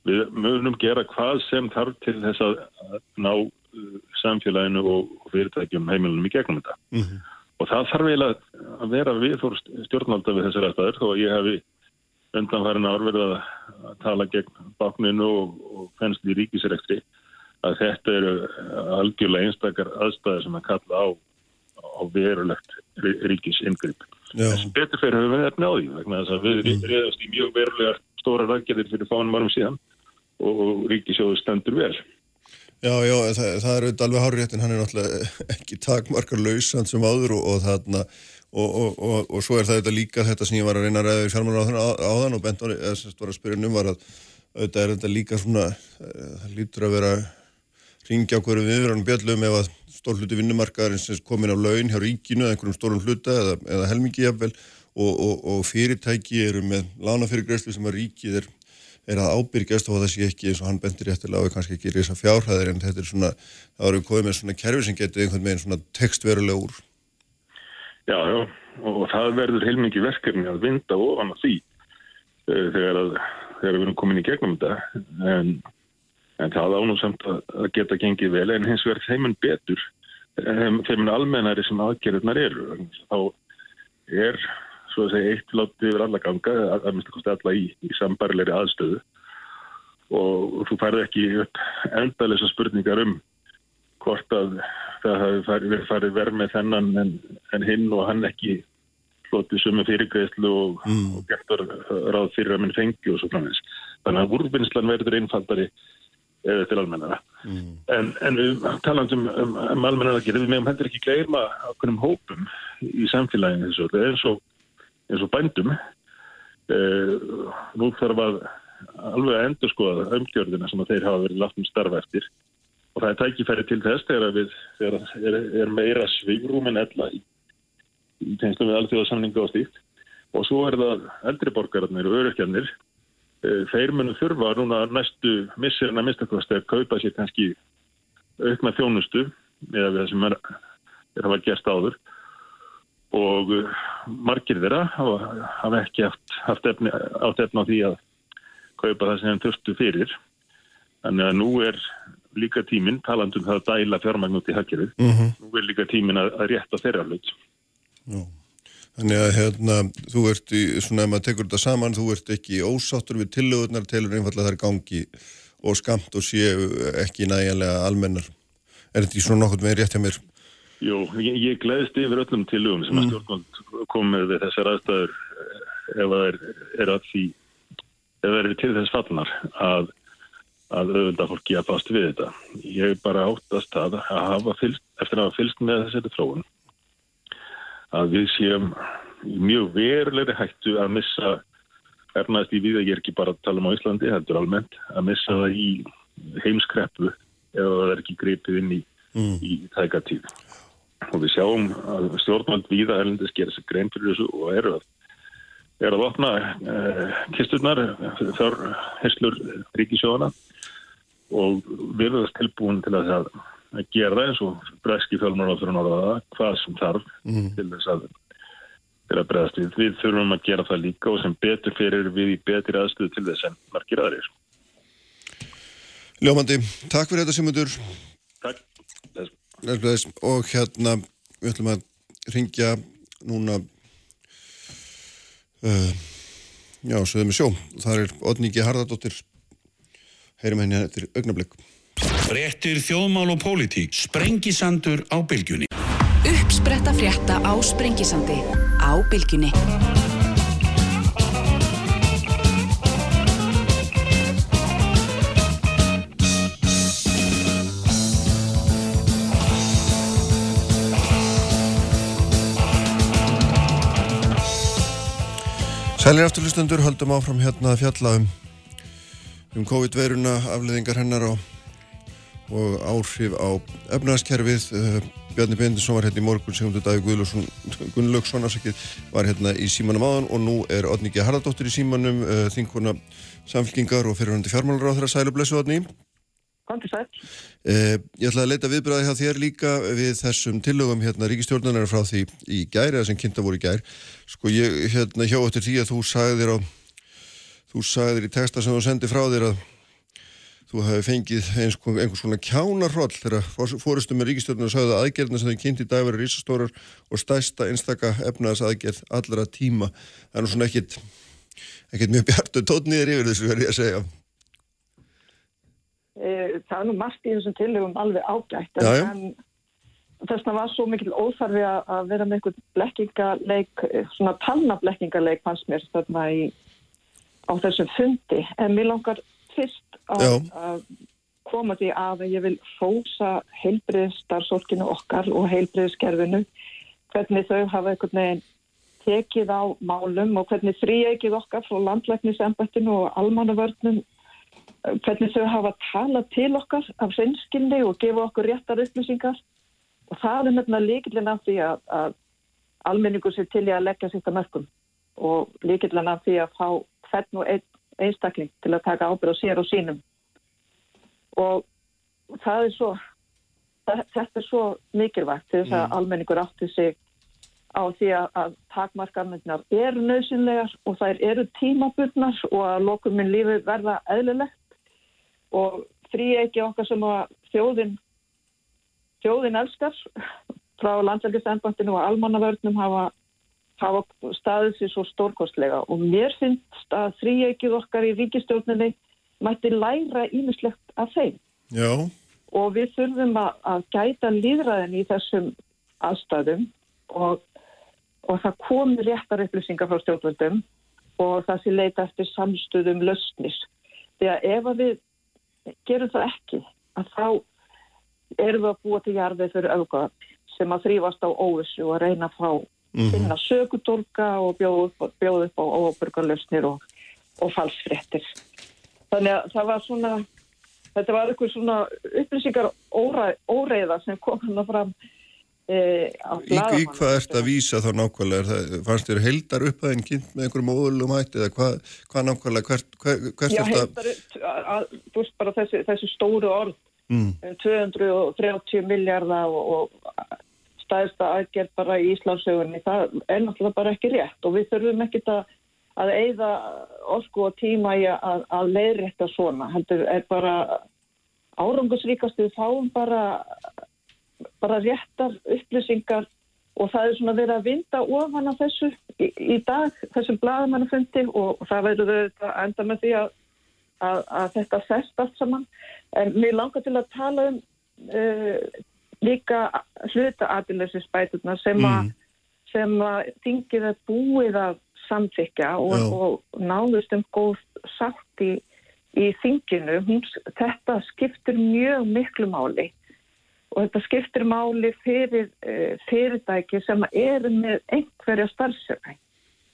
við munum gera hvað sem þarf til þess að ná uh, samfélaginu og fyrirtækjum heimilunum í gegnum þetta Mhm. og það þarf eiginlega að vera við fór stjórnvalda við þessar aðstæður þó að ég hefi undanfærin ár verið að tala gegn bákninu og, og fennst í ríkisrekstri að þetta eru algjörlega einstakar aðstæður sem að kalla á, á verulegt rí- ríkisingripp. Þessum betur fyrir höfum við þetta náði vegna þess að við mm. reyðast í mjög verulegar stóra rækjadir fyrir fánum árum síðan og, ríkisjóðu stendur vel. Já, já, það, það er auðvitað alveg hárið en hann er náttúrulega ekki takmarkar lausand sem áður og, og þarna og, og, og, og svo er það auðvitað líka þetta sem ég var að reyna að ræða í fjármálar á, áðan og bent eða sem var að spyrja um var að auðvitað er þetta líka svona eh, það lítur að vera ringja okkur við hann bjöllum ef að stór hluti vinnumarkaðarins er komin á laun hjá ríkinu eða einhverjum stórum hluta eða, eða helmingi jafnvel. Og, fyrirtæki eru með lánafyrirgræslu sem að ríkið er er að ábyrgjast og það sé ekki eins og hann bendir réttilega á kannski ekki reysa fjárhæðir en þetta er svona, Já, já, og það verður heilmikið verkefni að vinda ofan að því uh, þegar, að, þegar við erum komin í gegnum þetta. En, en það ánum samt að, að geta gengið vel en hins vegar þeiminn betur um, þeiminn almennari sem aðgerðunar eru. Þá er svo að segja eitt látið yfir alla ganga að minnst að kosti alla í, í sambarilegri aðstöðu. Og þú færði ekki upp endalisa spurningar um hvort að það hafi farið, farið verð með þennan en, en hinn og hann ekki hlotið sumu fyrirgreðslu og, mm. og gertur ráð fyrir að minn fengi og svo framins. Þannig að úrvinnslan verður einfaldari eða til almennara. Mm. En, en við talandum um, um almennara að gera, við meðum hendur ekki gleima okkur um hópum í samfélaginu þessu. Það er eins og eins og bændum eh, nú þarf að alveg að endur skoða umgjörðina sem að þeir hafa verið látt um starfa eftir og það er tækifæri til þess þegar við er, er meira svigrúm en ella í, í tengslu við alþjóðasamninga og stíkt og svo er það eldriborgararnir og öryrkjarnir. Eh, þeir munu þurfa núna næstu missirna mistakvæmst að kaupa sér kannski aukna þjónustu eða við það sem er, er hafa gert áður. Og uh, margir þeirra hafa ekki haft, haft efni, átt efni á því að kaupa það sem þeim þurftu fyrir. Þannig að nú er líka tíminn, talandum það að dæla fjármagn út í hakkerið, mm -hmm. nú er líka tíminn að, að rétta þeirra hlut. Þannig að hérna, þú ert í, svona ef maður tekur þetta saman, þú ert ekki ósáttur við tillögurnar, telur einfallega þær gangi og skamt og séu ekki næjanlega almennar. Er þetta í svona nokkur með rétt hjá mér? Jú, ég, ég gleðist yfir öllum tilugum sem að mm. stjórnvald komið við þessar aðstæður ef það er, er að því ef það er til þess fallnar að, að auðvitað fólki að fást við þetta. Ég er bara áttast að, hafa fylst, eftir að hafa fylst með þessari þróun að við séum mjög verulegri hættu að missa ernaðist í við að ég er ekki bara að tala um á Íslandi, heldur almennt, að missa það í heimskreppu ef það er ekki greipið inn í, mm. í tækatíð og við sjáum að stjórnvald viða erlendis gera sér grein fyrir þessu og eru að er að opna eh, kisturnar þar herslur ríkisjóðana og verðast tilbúin til að, að gera eins og breski fjölmur á fyrir norðaða hvað sem þarf mm. til þess að að bregðast við. Við þurfum að gera það líka og sem betur fyrir við í betri aðstöðu til þess en margir aðrir. Ljómandi, takk fyrir þetta Simundur. Takk og hérna við ætlum að ringja núna uh, já, sögðum við sjó það er Odníki Harðardóttir heyrim henni eftir augnablökk Frettir þjóðmál og pólitík. Sprengisandur á bylgjunni. Uppspretta frétta á Sprengisandi á bylgjunni. Sælir afturlustundur, höldum áfram hérna að fjalla um, um COVID-veiruna, afleðingar hennar og, og áhrif á efnaðaskerfið. Uh, Bjarni Bendisson var hérna í morgun, segundu dagi Gunnlaugsson var hérna í símanum áðan og nú er Odníkja Haraldóttir í símanum, uh, þinguna samfélkingar og fyrirhandi fjármálur á þeirra sælu blessu Odní. Kvandi sæl. Eh, ég ætla að leita viðbræði hjá þér líka við þessum tillögum hérna ríkistjórnanar frá því í gæri, eða sem kynnta voru í gæri. Sko ég hérna hjá eftir því að þú sagðir á, þú sagðir í texta sem þú sendið frá þér að þú hefði fengið eins, einhvers svona kjánarroll þegar fórustum með ríkistjórnanar sagði að aðgerðina sem þau kynnt í dag verið rísastórar og stæsta einstaka efnaðas aðgerð allra tíma. Það er nú svona ekkit, ekkit mjög bjartu tótniðir yfir þessu verið að segja. Eh, það er nú margt í þessum tilögum alveg ágætt já. en þess vegna var svo mikil óþarfi að vera með einhvern blekkingarleik eh, svona talnablekkingaleik fannst mér þarna í, á þessum fundi. En mér langar fyrst að, að koma því að ég vil fósa heilbriðstarfsólkinu okkar og heilbriðskerfinu hvernig þau hafa einhvern veginn tekið á málum og hvernig þrýegið okkar frá landlæknisembættinu og almannavörnum hvernig þau hafa talað til okkar af hreinskilni og gefa okkur réttar upplýsingar. Og það er nefnilega líkillin af því að, að almenningur sér til í að leggja sitt að mörgum og líkillin af því að fá hvern og einstakling til að taka ábyrð á sér og sínum. Og það er svo það- þetta er svo mikilvægt til þess að almenningur átti sig á því að, takmarkarmyndinar eru nöðsynlegar og þær eru tímabundnar og að lokuminn lífi verða eðlilegt. Og frí ekki okkar sem að þjóðin þjóðin elskar. Frá landselgistendbandinu og almannavörnum hafa, hafa staðið sér svo stórkostlega. Og mér finnst að þrýeikið okkar í ríkistjórninni mætti læra ímislegt af þeim. Já, og við þurfum að, að gæta líðræðin í þessum aðstæðum og, og það komi réttar upplýsingar frá stjórnvöldum og það sé leita eftir samstöðum lausnis. Því að ef að við gerum það ekki, að þá erum við að búa til jarðið fyrir auðgáðan sem að þrýfast á óvissu og að reyna að fá finna sökutólka og bjóða upp, bjóða upp á óbyrgarlausnir og, og falsfrettir. Þannig að það var svona þetta var eitthvað svona upplýsingar óreiða sem kom hann fram e, á í, í hvað ert að vísa þá nákvæmlega? Það, fannst þér heldar upp aðeins kynnt með einhverjum óðurlum hætti eða hvað, hvað nákvæmlega, hvert, hvert, Já, er þetta? að, að, þú veist bara þessi, þessi stóru orð, Mm, um 230 miljardar og, og stæðsta aðgerð bara í Íslandsögunni, það er náttúrulega bara ekki rétt og við þurfum ekkit að, að eigða orku og tíma í að, að leiðrétta svona. Heldur er bara árangusríkast við fáum bara, bara réttar upplýsingar og það er svona verið að vinda ofan af þessu í, í dag, þessum blaðamannafundi og það verður að enda með því að, að, þetta sest allt saman. En mér langar til að tala um uh, líka hluta aðilesinsbæturna sem, Mm. mm. sem að þingið er búið að samþykja og, og náðust um góð sátt í, í þinginu. Hún, þetta skiptir mjög miklu máli og þetta skiptir máli fyrir uh, fyrirtæki sem eru með einhverja starfsefni.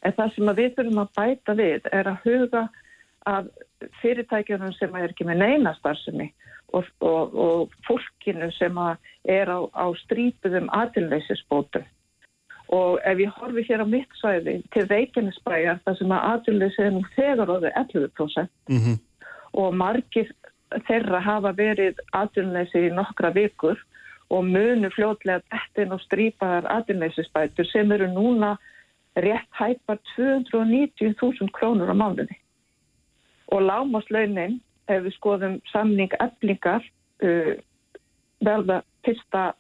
En það sem að við þurfum að bæta við er að huga að fyrirtækjunum sem er ekki með neina starfsemi og, og, og fólkinu sem er á, á strípuðum aðilveisisbótum. Og ef ég horfi hér á mitt svæði til Reykjanesbæjar þar sem að aðilveysi er nú þegar orðið 11% mm og margir þeirra hafa verið aðunleysi í nokkra vikur og munu fljótlega dettin og strípaðar aðunleysisbætur sem eru núna rétt hæpar 290.000 krónur á mánuði. Og lámaslaunin, ef við skoðum samning eflingar, uh, verða 1.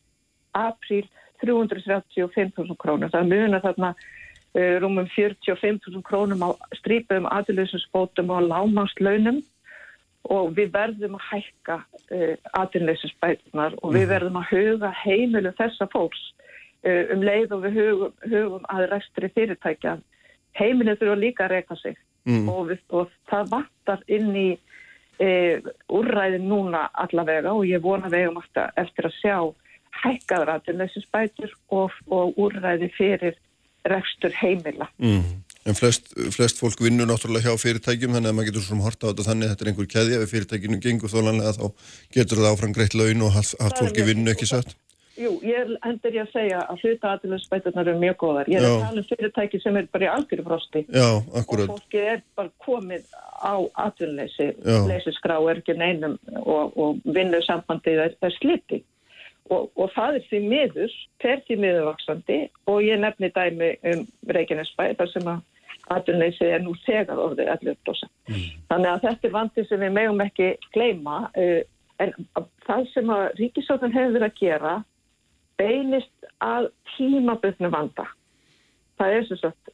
apríl 335.000 krónur. Það munar þarna uh, rúmum 45.000 krónum á strípaðum aðunleysisbótum og lámaslaunum og við verðum að hækka uh, aðinleysisbætunar og við verðum að huga heimilu þessa fólks uh, um leið og við hugum, hugum að rekstri fyrirtækja. Heimilin þurfa líka að reyka sig Mm. og, við, og það vantar inn í uh, úrræðin núna allavega og ég vona vegum eftir, eftir að sjá hækkaður aðinleysisbætur og, og úrræði fyrir rekstur heimila. Mm. En flest, flest fólk vinnur náttúrulega hjá fyrirtækjum þannig að maður getur svona horta á þetta þannig að þetta er einhver keðja ef fyrirtækinu gengur þólanlega þá getur það áfram greitt laun og haft, fólki vinnu ekki satt. Jú, ég endur ég að segja að hluta aðlöfsbætunar eru mjög góðar. Ég er Já. að tala um fyrirtæki sem er bara í algjöru frosti Já, og akkurat. fólki er bara komið á atvinnleysi, Já. leysiskrá er ekki neinum og, og vinnu sambandið er, er sliti. Og, og það er því miður, fer því miðurvaksandi og ég nefni dæmi um Reykjanesbæ þar sem að atvinnleysi er nú þegar orðið 11%. Þannig að þetta er vandi sem við megum ekki gleyma uh, en það sem að ríkisjóðan hefur verið að gera beinist að tímaböðnu vanda. Það er sem sagt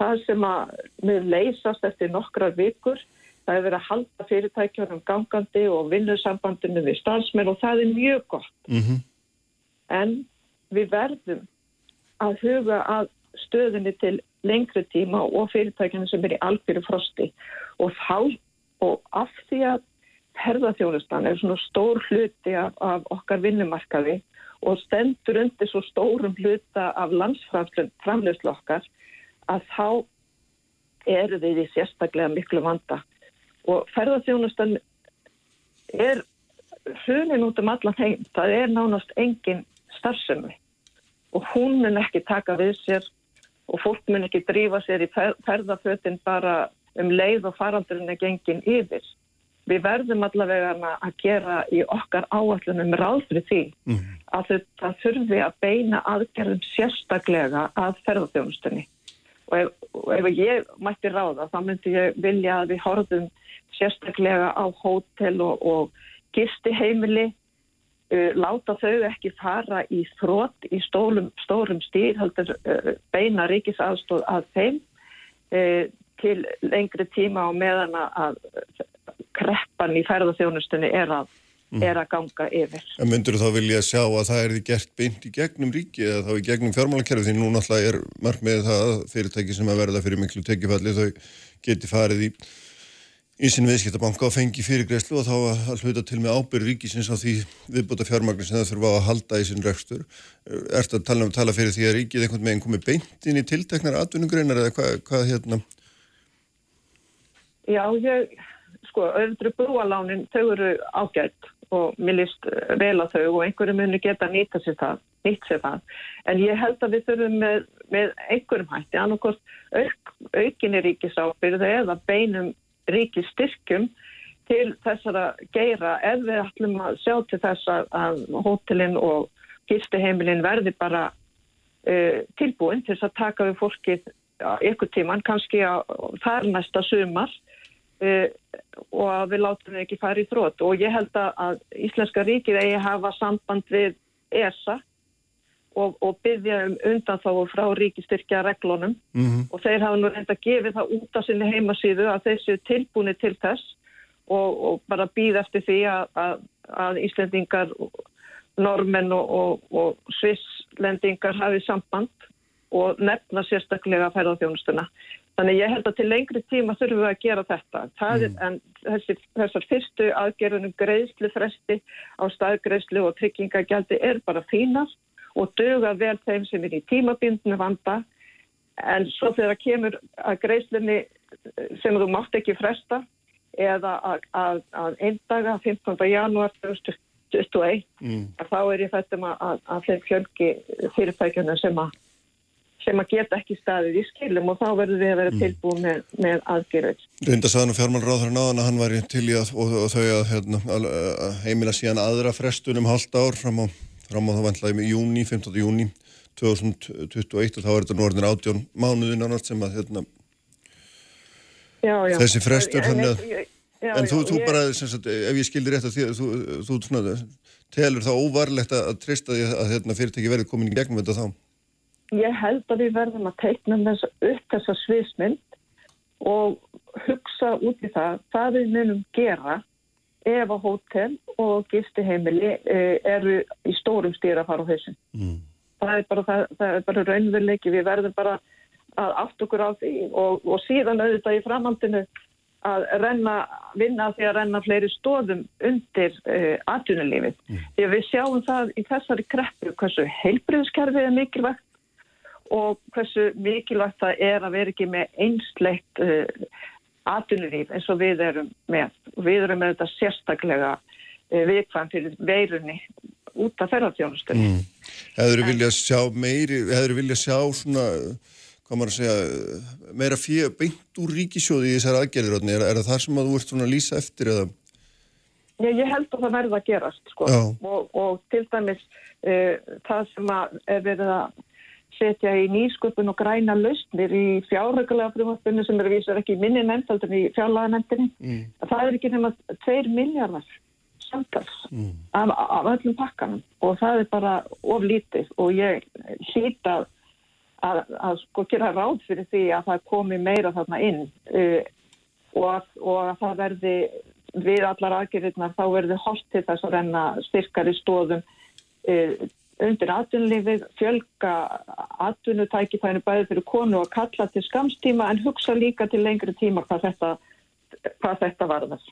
það sem að með leysast eftir nokkrar vikur. Það hefur verið að halda fyrirtækjunum gangandi og vinnusambandinu við starfsmenn og það er mjög gott. Mm En við verðum að huga að stöðunni til lengri tíma og fyrirtækjunum sem er í algjöru frosti. Og þá, og af því að herðaþjónustan er svona stór hluti af, af okkar vinnumarkaði og stendur undir svo stórum hluta af landsframleyslu okkar að þá eru við í sérstaklega miklu vanda. Og ferðarþjónustan er hrunin út um allan heim. Það er nánast engin starfsemi og hún mun ekki taka við sér og fólk mun ekki drífa sér í fer- ferðafötin bara um leið og faraldurinn er gengin yfir. Við verðum allavega að gera í okkar áallunum ráð fyrir því að þetta þurfi að beina aðgerðum sérstaklega að ferðarþjónustunni. Og ef, og ef ég mætti ráða þá myndi ég vilja að við horfum sérstaklega á hótel og, og gistiheimili uh, láta þau ekki fara í þrótt í stólum, stórum stíl heldur uh, beina ríkisaðstóð að þeim uh, til lengri tíma og meðan að kreppan í ferðarþjónustunni er að, er að ganga yfir. En myndur þá vilja sjá að það er því gert beint í gegnum ríki eða þá í gegnum fjármálakerfi því nú náttúrulega er markmiðið það að fyrirtæki sem að verða fyrir miklu tekifalli þau geti farið í í sinn viðskiptabanka og fengi fyrirgreyslu og þá að hluta til með ábyrð ríkisins á því viðbúta fjármagnir sem það þurfa að halda í sinn rekstur. Er þetta að tala, um, tala fyrir því að ríkið einhvern veginn komið beint inn í tilteknar atvinnugreinar eða hvað, hvað hérna? Já, ég, sko, öðru brúalánin, þau eru ágætt og mér líst vel á þau og einhverju muni geta nýta sér það, nýtt sér það. En ég held að við þurfum með, með einhverjum hætti, annarkost auk, aukinni ríkisábyrðu eða beinum ríkistyrkjum til þessara geira ef við ætlum að sjá til þess að, hótelin og gistiheimilin verði bara uh, tilbúin til þess að taka við fólkið ykkur tíman, kannski að þar næsta sumar uh, og að við látum þau ekki fara í þrótt og ég held að Íslenska ríkið eigi hafa samband við ESA og, og byggja um undanþáu frá ríkistyrkja reglunum mm -hmm. og þeir hafa nú reynda að gefa það út af sinni heimasíðu að þeir séu tilbúni til þess og, og bara býð eftir því að, að, að Íslendingar, normenn og, og svisslendingar hafi samband og nefna sérstaklega ferðarþjónustuna. Þannig ég held að til lengri tíma þurfum við að gera þetta. Mm. Er, en þessi, þessar fyrstu aðgerðunum greiðslu fresti á staðgreiðslu og tryggingagjaldi er bara fínast og döga vel þeim sem er í tímabindinu vanda en svo þegar kemur að greiðslunni sem þú mátt ekki fresta eða að, að, að einn daga 15. janúar 2021 mm. þá er ég fættum að, að þeim fjölgi fyrirtækjuna sem að sem að geta ekki staðið í skilum og þá verður við að vera mm. tilbúið með, með aðgerðið. Reynda saðan og fjármálráður náðan að hann var til í að og, og þau að, hérna, að heimila síðan aðra frestunum halda ár fram á fram á það vantlaði með júni, 15. júni 2021 og þá er þetta nú orðin átjón mánuðin ánast sem að hérna, já, já. þessi frestur En- þannig að ég- já, en þú, þú ég- bara, sagt, ef ég skildi rétt að því, þú, þú svona, telur það óvarlegt að, treysta því að hérna, fyrirtæki verði komin í gegnum þetta þá Ég held að við verðum að teikna þess, upp þessa sviðsmynd og hugsa út í það hvað við munum gera ef að hótel og gistiheimili eh, eru í stórum stýra að fara á hausinn. mm. Það er bara, það, það er bara raunveruleiki, við verðum bara að átt okkur á því og, og síðan auðvitað í framhaldinu að renna, vinna því að renna fleiri stóðum undir uh, atvinnulífið. Því að við sjáum það í þessari kreppu hversu heilbriðskerfið er mikilvægt og hversu mikilvægt það er að vera ekki með einslegt uh, atvinnulíf eins og við erum með. Við erum með þetta sérstaklega uh, viðkvæm fyrir veirunni út af ferðarþjónustunni. Mm. Hefur þið viljað sjá meiri, hefur þið viljað sjá svona, hvað maður að segja, meira fyrir beint úr ríkisjóði í þessar aðgerðir, er, er það þar sem að þú ert svona að lýsa eftir eða? Já, ég held að það verða að gerast sko. Og, og til dæmis uh, það sem að er verið að setja í nýsköpun og græna lausnir í fjárregulega frumvarpinu sem eru vísar ekki í minni nefnd heldur en í fjárlaga nefndinni Mm. það er ekki nema 2 miljardar samtals Mm. af, af öllum pakkanum og það er bara of lítið og ég hlýta að, að, að sko gera ráð fyrir því að það komi meira þarna inn uh, og, að, og að það verði við allar aðgerðirnar þá verði holdt til þess að renna styrkari stóðum uh, undir atvinnulífið, fjölga atvinnutækifæðinu bæði fyrir konu og kalla til skamstíma en hugsa líka til lengri tíma hvað þetta, hvað þetta varðar.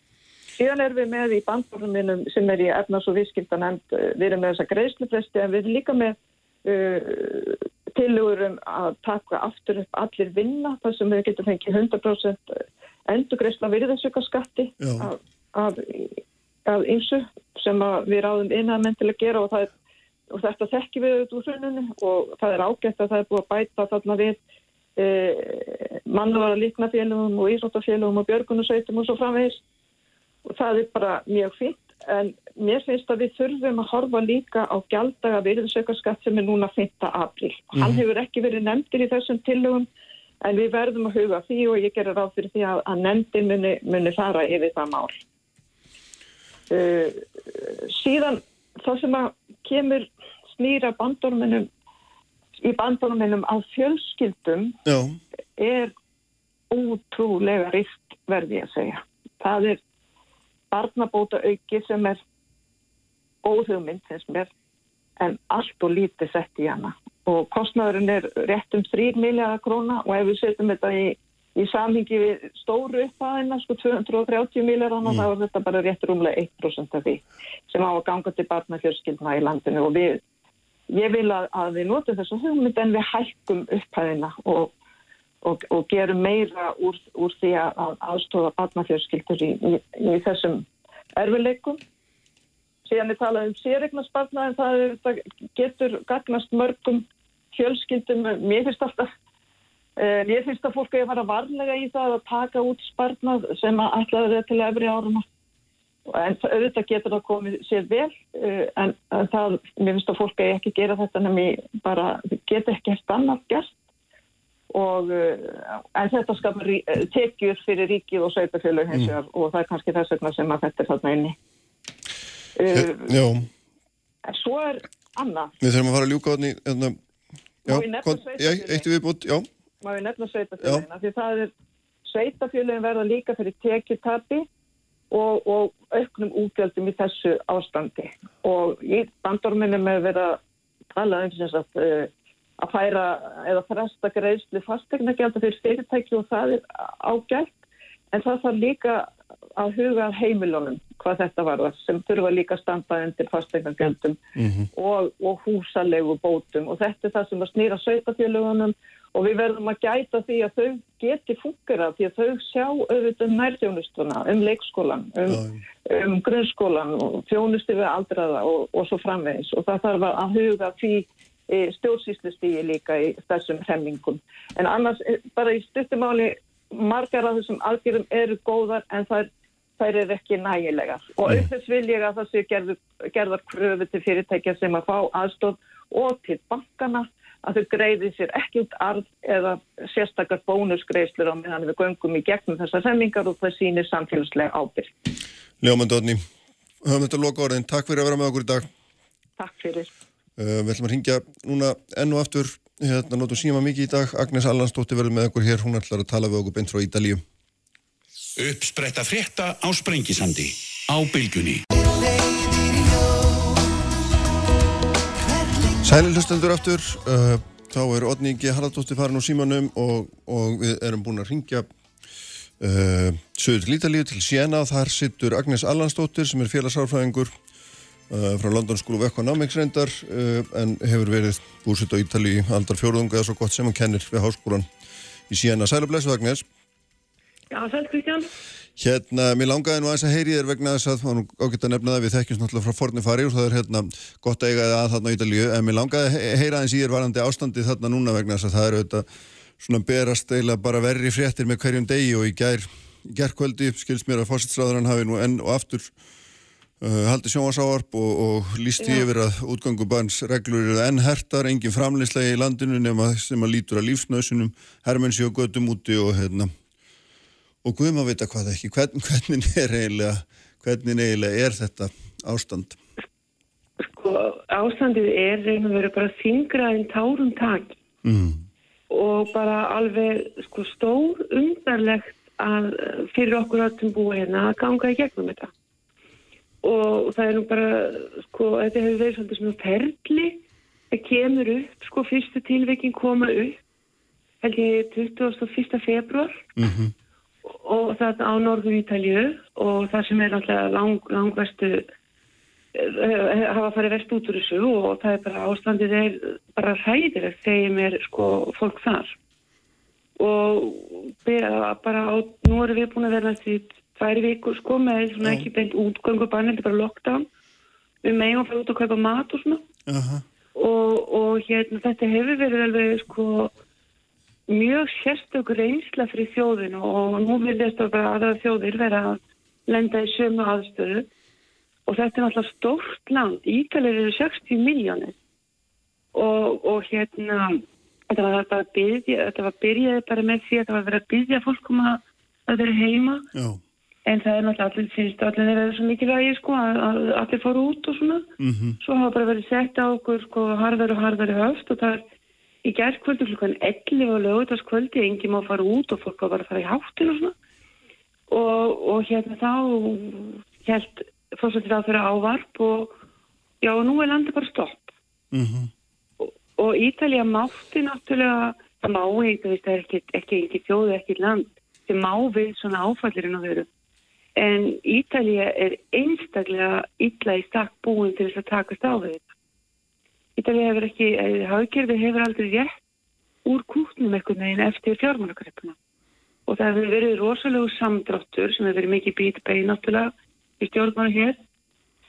Síðan erum við með í bandbórnuminum sem er í efnars og viðskiptanemnd, eh, við erum með þessa greiðslufresti en við erum líka með uh, tilugur um að taka aftur upp allir vinna þar sem við getum fengið 100% endugreisla virðansöka skatti af, af, af ymsu sem að við ráðum innamenn til að gera og, er, og þetta þekkjum við auðvitað úr hrununni og það er ágætt að það er búið að bæta þarna við e, mannvara líknafélugum og ísóttafélugum og björgunusveitum og svo framvegis og það er bara mjög fint en mér finnst að við þurfum að horfa líka á gjalddaga virðsaukarskatt sem er núna 5. april. Hann hefur ekki verið nefndir í þessum tillögum en við verðum að huga því og ég gerir ráð fyrir því að, að nefndin muni, muni fara yfir það mál. Uh, síðan það sem að kemur snýra bandorminum í bandorminum á fjölskyldum Já, er útrúlega rift verði að segja. Það er barnabóta auki sem er góð hugmynd finnst mér en allt og lítið sett í hana og kostnæðurinn er rétt um 3 miljardar króna og ef við setjum þetta í, í samhengi við stóru upphæðina sko 230 miljardar mm. þá er þetta bara rétt rúmlega 1% af því sem á að ganga til barnafjörskildna í landinu og við ég vil að, að við notum þessu hugmynd en við hækkum upphæðina og og, og gerum meira úr, úr því að aðstofa barnafjörskildur í, í, í þessum erfileikum. Síðan er talað um sérregnarspartna en það getur gagnast mörgum fjölskyldum. Mér finnst alltaf, eh, mér finnst að fólk er að fara varlega í það að taka út spartnað sem að ætlaður er til efri áruma. En auðvitað getur það komið sér vel eh, en, en það, mér finnst að fólk er ekki að gera þetta nefnir bara, geta ekki eftir annað gert og uh, en þetta skapar uh, tekjur fyrir ríkið og sveitafélög hins vegar mm. og það er kannski þess vegna sem að þetta er þarna inni Já en svo er annað Við þurfum að fara að ljúka á hérna, Já, ég hvað- sveitarfélögin? já, eitt viðbútt, já má við nefna sveitafélögina því það er sveitafélögin verða líka fyrir tekjutabi og, og auknum útgjöldum í þessu ástandi. Og í bandorminum er verið að tala um sem sagt uh, að færa eða fresta greiðslu fastegna gælda fyrir fyrirtæki og það er ágælt en það þarf líka að huga að heimilunum hvað þetta var sem þurfa líka að standa undir fastegna gældum og, og húsalegu bótum og þetta er það sem að snýra sveitafélugunum og við verðum að gæta því að þau geti fungera því að þau sjá auðvitað um nærþjónustuna, um leikskólan, um, um grunnskólan og þjónusti við aldraða og, og svo framvegis og það þarf að huga því stjórnsýslustígi líka í þessum hremmingum. En annars, eh, bara í stuttumáli, margar af þessum aðgerðum eru góðar en þær, þær eru ekki nægilegar. Og auðvitað vil ég að það gerður, gerðar kröfu til fyrirtækja sem að fá aðstof og til bankana að þau greiði sér ekki út arð eða sérstakar bónusgreislur á meðan við göngum í gegnum þessar hremmingar og það sýnir samfélagslega ábyrg. Ljómandóðni, höfum þetta loka orðin Takk fyrir að vera með okkur í dag. Takk fyrir. uh, Við ætlum að ringja núna enn og aftur. Hérna notum síma mikið í dag. Agnes Allansdóttir verður með okkur hér. Hún ætlar að tala við okkur beint frá Ídalíu Uppspretta frétta á Sprengisandi á bylgunni. Sæli hlustendur aftur, uh, þá er Odni G. Haraldóttir farin úr símanum og, og við erum búin að ringja uh, söður til Ítalíu til Siena og þar sittur Agnes Allansdóttir sem er félagsárfræðingur uh, frá London School of Economics reyndar uh, en hefur verið búsitt á Ítalíu í aldar fjórðunga eða svo gott sem hann kennir við háskólan í Siena. Sæli blessu Agnes. Já, sæl Kristján. Hérna, mér langaði nú aðeins að heyri þér vegna þess að það var nú ágætt að nefna það við þekkjumst náttúrulega frá forni fari og það er hérna gott að eiga það að þarna á Ítalíu en mér langaði að he- heyra aðeins í þér varandi ástandið þarna núna vegna þess að það eru auðvitað svona berast eiginlega bara verri fréttir með hverjum degi og í gær í gærkvöldi skilst mér að fósitsræðurann hafi nú enn og aftur uh, haldið sjónvarsáarp og, og líst því yfir að útgangubarns reglur eru enn hertar, engin framleyslega í landinu nema sem að lítur að lífsnöðsunum hermenn séu á göttum úti og hérna og guðum að vita hvað ekki, Hvern, hvernig er eiginlega, hvernig eiginlega er þetta ástand? Sko, ástandið er reynum að vera bara þingra en tárum tak Mm. og bara alveg sko, stór undarlegt að fyrir okkur öllum búið hérna að ganga í gegnum þetta. Og það er nú bara, sko, þetta hefur verið svolítið svona ferli, það kemur upp, sko, fyrstu tilveikin koma upp, held ég 21. februar Mm og það á norður Ítalju og það sem er alltaf lang, langvestu eh, hafa farið vest út úr þessu og það er bara ástandið er bara hræðilegt þegar mér sko fólk þar. Og bara á, nú erum við búin að vera því tvær vikur sko með svona ekki beint útgöngu bann, þetta er bara lockdown. Við megum að fara út að kaupa mat og svona. Aha. og, og hérna þetta hefur verið alveg sko mjög sérstökur reynsla fyrir þjóðinu og nú viljast bara aðra þjóðir vera að lenda í sömu aðstöðu og þetta er alltaf stórt land. Ítalir eru 60 miljónir og, og hérna þetta var bara byrja, þetta var byrjaði bara með því að þetta var verið að byrja fólk um að, að vera heima Já. en það er náttúrulega allir finnst allir þeir eru svo mikið vægi sko að, að allir fóru út og svona Mhm. svo hafa bara verið sett á okkur sko harðar og harðar höft og það er í gerðkvöldu klukkan 11 og lögutaskvöldi enginn má fara út og fólk var bara að fara í háttin og svona. Og, og hérna þá held fórsættir að þeirra ávarp og já og nú er landi bara stopp. Mhm. og, og Ítalija mátti náttúrulega það má eitthvað, það er ekki, ekki, ekki þjóðu, ekki land sem má við svona áfallirinn að veru. En Ítalija er einstaklega illa í stakk búin til þess að takast á við Ítalija hefur ekki, hafgerði hefur aldrei rétt úr kútnum einhvern veginn eftir fjármálagreppuna og það hefur verið rosalegu samdráttur sem hefur verið mikið bít bein náttúrulega í stjórnmála hér.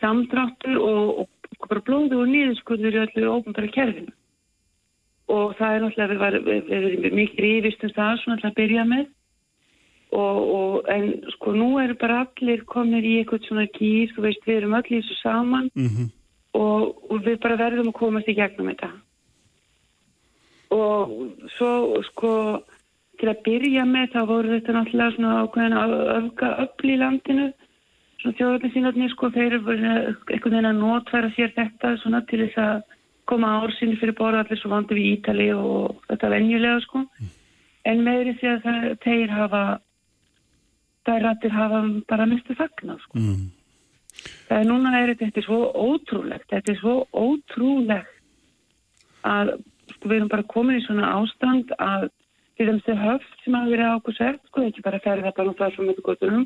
Samdráttur og, og bara blóðu og nýðiskurður í öllu óbundara kerfinu. Og það er náttúrulega við, mikið rífist um það svona alltaf byrja með. Og, og en sko nú eru bara allir komnir í eitthvað svona gýr, þú veist við erum í þessu saman. Mhm. Og, og við bara verðum að komast í gegnum þetta. Og svo sko til að byrja með þá voru þetta náttúrulega svona ákveðin öfga öll í landinu. Svona þjóðarninsýnarnir sko þeir eru einhvern veginn að notfæra sér þetta svona til þess að koma ársinni fyrir borða allir svo vandi við Ítali og þetta venjulega sko. En meðri því að það tegir hafa þær rættir hafa bara mistu fagna sko. Mm. Er núna er þetta, þetta er svo ótrúlegt, þetta er svo ótrúlegt að sko, við erum bara komin í svona ástand að til þeim þau höft sem hafa verið á sett, sko, ekki bara ferða bara og það frá með gotunum,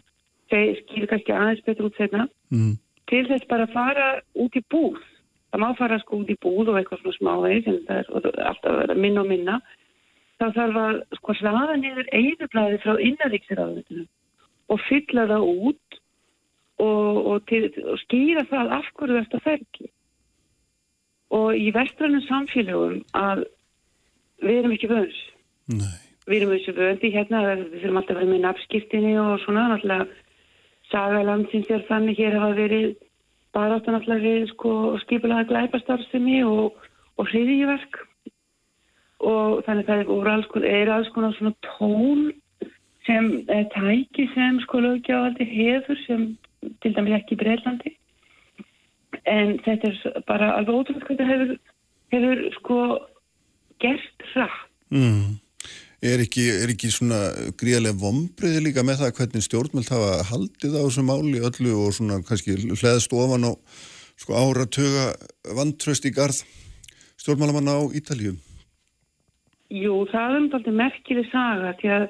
þeir skilur kannski aðeins betur út setna, Mm. til þess bara að fara út í búð. Það má fara sko út í búð og eitthvað svona það er og það er alltaf að vera minna og minna. Það þarf að sko hlaða niður eigðublaði frá innaríksirafnitinu og fylla það út og, og, til, og skýra það af hverju þetta ferli. Og í vestrænum samfélögum að við erum ekki vöns. Nei. Við erum þessu vöndi hérna, við þurfum alltaf að vera með nafnskiptinni og svona, náttúrulega sagalandsins er þannig hér hafa verið bara átt náttúrulega við sko skipulega glæpastarfsemi og, og hriðiverk og þannig það er, alls, konar- alls konar svona tól sem tæki sem sko lögjávaldi hefur sem til dæmis ekki í Breitlandi en þetta er bara alveg ótrúlega hvað þetta hefur, hefur sko gert hratt Mm. Er ekki, er ekki svona gríðarlega vombriði líka með það hvernig stjórnmjöld hafa haldið á þessu máli öllu og svona kannski hleðst ofan á sko áratuga vantröst í garð stjórnmálamanna á Ítalíu? Jú, það er alltaf merkileg saga því að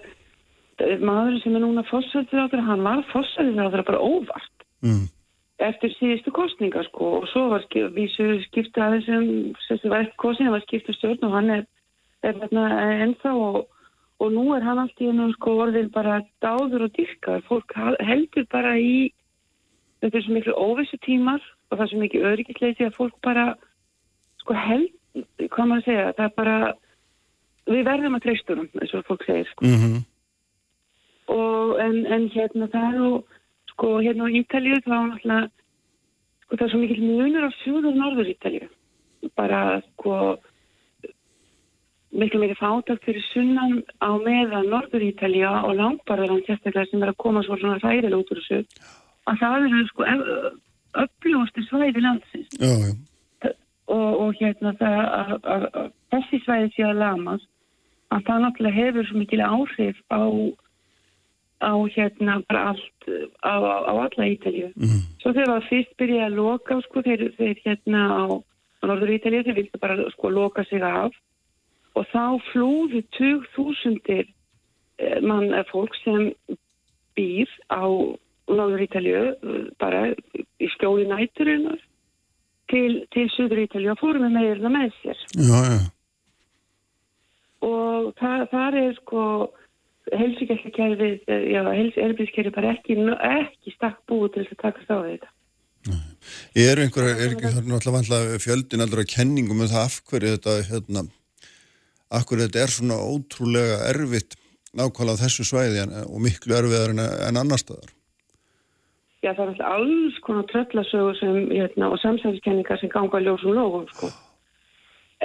maðurinn sem er núna fórsættir á þeirra, hann var fórsættir á þeirra bara óvart Mm. eftir síðustu kostninga sko og svo var skip, vísu skipta aðeins um, sem var ekki kostninga, það var skipta stjórn og hann er, er þarna ennþá og, og nú er hann allt í ennum sko orðin bara dáður og dyrkar, fólk heldur bara í þetta er svo miklu óvissu tímar og það er svo mikið öryggisleiti að fólk bara sko held, hvað maður að segja, það er bara við verðum að treystunum, eins og fólk segir sko. Mm og en, en hérna það nú sko hérna á Ítalíu þá er náttúrulega sko það er svo mikil munur á suður og norður Ítalíu bara sko miklu meiri fátakt fyrir sunnan á meðan norður Ítalíu og langbarðaland sérstaklega sem er að koma svo svona hræðilega út úr þessu. Að það eru sko uppljóðustu svæði landsins. Já, já. og, og hérna það að, þessi svæði sé að lamas að það náttúrulega hefur svo mikil áhrif á á hérna bara allt á, á, á alla Ítalíu. Mm. Svo þegar það fyrst byrjaði að loka sko þeir, þeir hérna á, á Norður Ítalíu þeir vildi bara sko loka sig af og þá flúðu 20.000 mann eða fólk sem býr á Norður Ítalíu eh, bara í skjóli næturinnar til, til Suður Ítalíu og fórum með meirina með sér Já, já. og það, það er sko helsingæsleikærfið, já, helbriðskerfi bara ekki, ekki stakk búið til þess að takast á við þetta. Er einhverja, er ekki þarna alltaf vantlega fjöldin allra kenningum um það af hverju þetta, hérna, akkur þetta er svona ótrúlega erfitt nákvæmlega á þessu svæði en, og miklu erfiðar en, en annar staðar. Já, það er alltaf alls konar tröllasögur sem, hérna, og samsæðiskenningar sem ganga ljósum lógum, sko.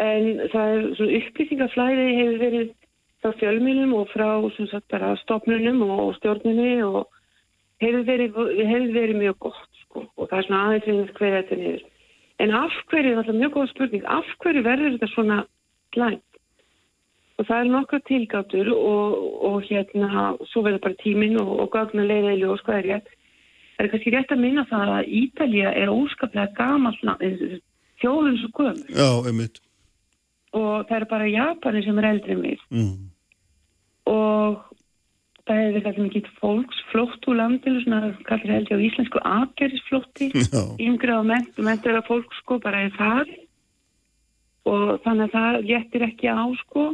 En það er svona upplýsingaflæði hefur verið frá fjölmjölum og frá sagt bara stopnunum og stjórnunni og hefur verið, hefur verið mjög gott, sko. Og það er svona aðeins hverja þetta niður. En af hverju, það er mjög góð spurning, af hverju verður þetta svona slæmt? Og það er nokkra tilgáttur og, og hérna, svo verður bara tíminn og, og gagna leiða í ljós, hvað er rétt? Það er kannski rétt að minna það að Ítalija er óskaplega gamall þjóðun svo gömur Já, einmitt. og það eru bara Japani sem er eldri en mig Mm. Og það hefur verið allir mikið fólksflótt úr landinu, svona kallir held ég á íslensku aðgerðisflótti, Já. yngri og ment, mentera fólk sko bara er það og þannig að það léttir ekki á sko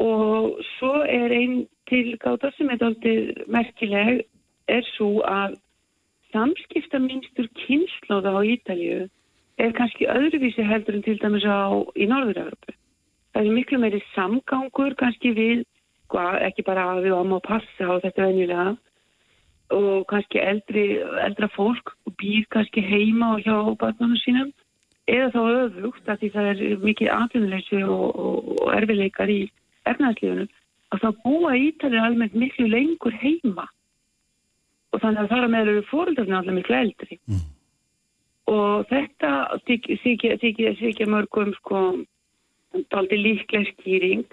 og svo er einn tilgáta sem er aldrei merkileg er svo að samskipta minnstur kynnslóða á Ítalju er kannski öðruvísi heldur en til dæmis á í Norður-Európu. Það er miklu meiri samgangur kannski við, hva, ekki bara að við áum að passa á þetta venjulega. Og kannski eldri, eldra fólk býr kannski heima og hjá barnunum sínum. Eða þá öfugt að því það er mikið atvinnuleysi og, og, og erfileikar í efnæðslífunum að það búa Ítalið almennt miklu lengur heima. Og þannig að þar að meður eru fóröldarinn alveg miklu eldri. Mm. og þetta þykja mörgum sko daldi líklega skýring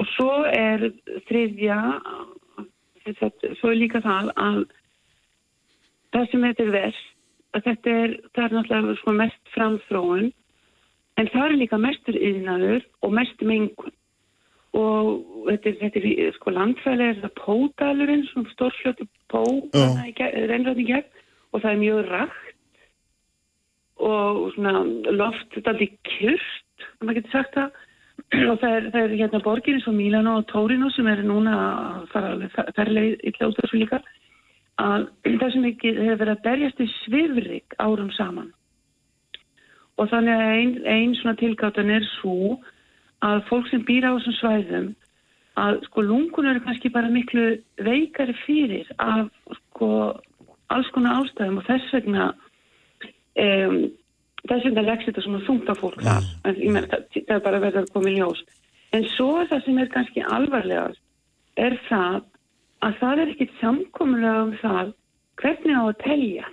og svo er þriðja svo er líka það að það sem þetta er verst að þetta er, það er náttúrulega sko mest framþróun en það er líka mestur yðnaður og mest mengun og þetta er, þetta er sko landfæli er það pódalurinn, svona stórfljóti pó Já. reynræðin gegn og það er mjög rætt og svona loft þetta er kjört, ef maður getur sagt það og það er, það er hérna borgir eins og Milano og Torino sem er núna út af þessu líka. Að það sem ekki hefur verið að berjast í svifrik árum saman. Og þannig að ein, ein svona tilgáttan er svo að fólk sem býr á þessum svæðum að sko lungun eru kannski bara miklu veikari fyrir af sko alls konar ástæðum. Og þess vegna um, þess vegna leggst þetta svona þungt á fólk þar. En ég meina það, það er bara verið að koma í ljós. En svo er það sem er kannski alvarlegast er það að það er ekkit samkomulega um það hvernig á að telja.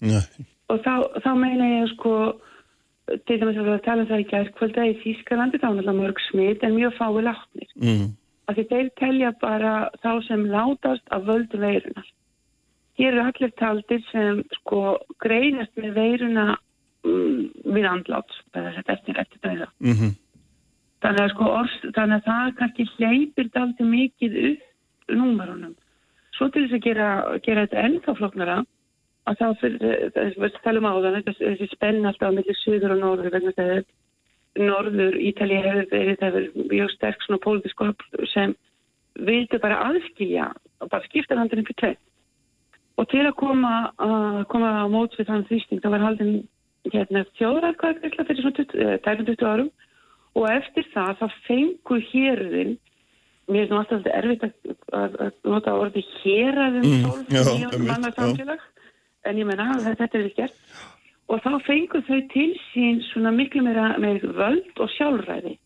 Nei. og þá, þá meina ég sko til dæmis að við að tala um það í gærkvölda í Þýskalandi þá er náttúrulega mörg smitt en mjög fái látnir. Mm. af því þeir telja bara þá sem látast af völdu veirunar hér eru allir taldir sem sko greinast með veiruna mm, við andlátt þetta eftir eftir dauða. Mm þannig að sko orð, þannig að það kannski hleypir daldi mikið upp númerunum. Svo til þess að gera, gera þetta ennþá floknara að þá fyrir, þess að tala um áðan þessi, spenn alltaf á milli söður og norður vegna þess að norður Ítalið hefur verið, það hefur mjög sterk svona pólitísku öfl sem vildi bara aðskilja og bara skipta landinu fyrir tveið og til að koma að koma á móts við þann þrýsting það var haldin hérna þjóðræðkvæðgæsla fyrir svona 20, eh, tæpum 20 árum. Og eftir það þá fengu hérðin mér er nú alltaf erfitt að, nota orði héræðum Mm, 12 já, miljónum einmitt, manna já. samfélag. En ég menna að þetta er ekki gert. Og þá fengu þau til sín svona miklu meira með völd og sjálfræði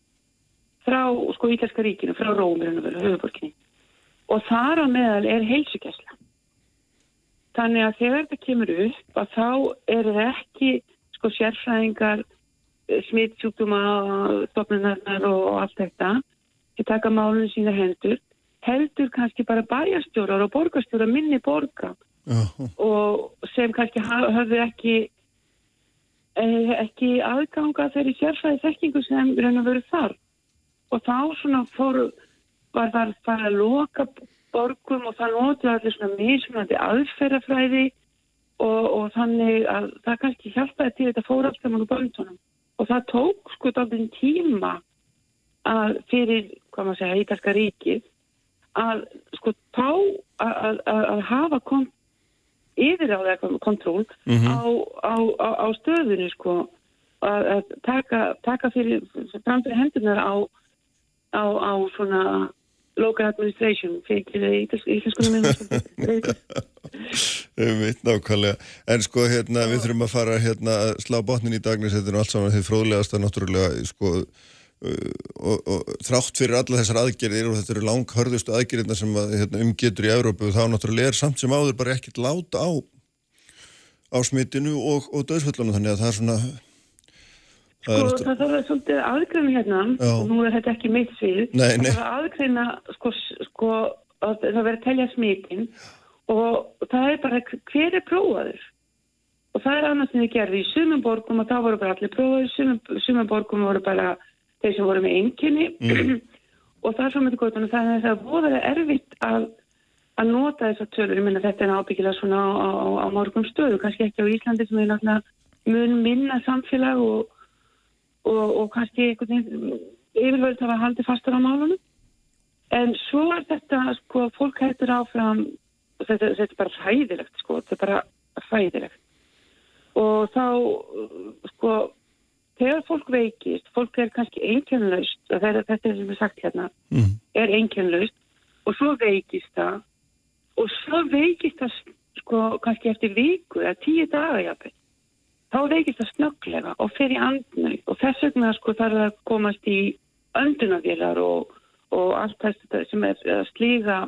frá sko Ítalska ríkinu, frá Rómirinu höfuborginni og þar á meðal er heilsugjæsla þannig að þegar þetta kemur upp að þá er það ekki sko sérfræðingar smittsjúkduma stopnunarnar og allt þetta til taka málunum sína hendur heldur kannski bara bæjarstjórar og borgarstjórar minni borga Já. og sem kannski ha- höfðu ekki eh, ekki aðganga þeirri sérfræði þekkingu sem raun og veru þar og þá svona fór var það bara að loka borgum og það notu allir svona mismunandi aðferðafræði og, og þannig að það kannski hjálpaði til þetta fór alltaf múlið böndunum og það tók sko dálítið tíma að fyrir, hvað maður segja, ítalska ríkið að sko tá að, að, að- hafa kom, yfir á það kontról Mhm. á, á, á, á stöðunni sko að, að taka, taka fyrir, fram fyrir hendunar á, á, á svona local administration fyrir minn Um mitt nákvæmlega. En sko hérna við þurfum að fara hérna að slá botnin í dagnis þetta er allt saman því fróðlegasta náttúrulega sko uh, og, og þrátt fyrir alla þessar aðgerðir og þetta eru langhörðustu aðgerðirna sem að, hérna, umgetur í Evrópu þá náttúrulega er samt sem áður bara ekkert láta á á smitinu og, og döðsföllunum þannig að það er svona Sko, það þarf að svolítið aðgreina hérna Já. og nú er þetta ekki mitt svið. Það þarf að aðgreina sko, sko, að það verður að telja smitin og það er bara hver er prófaður? Og það er annars sem þið gerði í sumum borgum og þá voru bara allir prófaður sumum, sumum borgum voru bara þeir sem voru með einkenni. Og það er svo með góðan það er það voðalega erfitt að að nota þessar tölur, ég minna þetta er ábyggilega svona á, á, á morgum stöðu, kannski ekki á Íslandi sem er náttúrulega mun minna samfélag og og, og kannski einhvern veginn yfirvöld hafa haldið fastur á málunum. En svo er þetta, sko, fólk hættur áfram, þetta, þetta er bara hræðilegt, sko, þetta er bara hræðilegt. Og þá, sko, þegar fólk veikist, fólk er kannski einkennlaust, þetta er þetta sem er sagt hérna, mm. er einkennlaust og svo veikist það og svo veikist það, sko, kannski eftir viku eða tíu daga jafnveg þá veikist það snögglega og fer í andnau og þess vegna sko þarf það að komast í öndunavélar og, og allt þetta sem er að slíga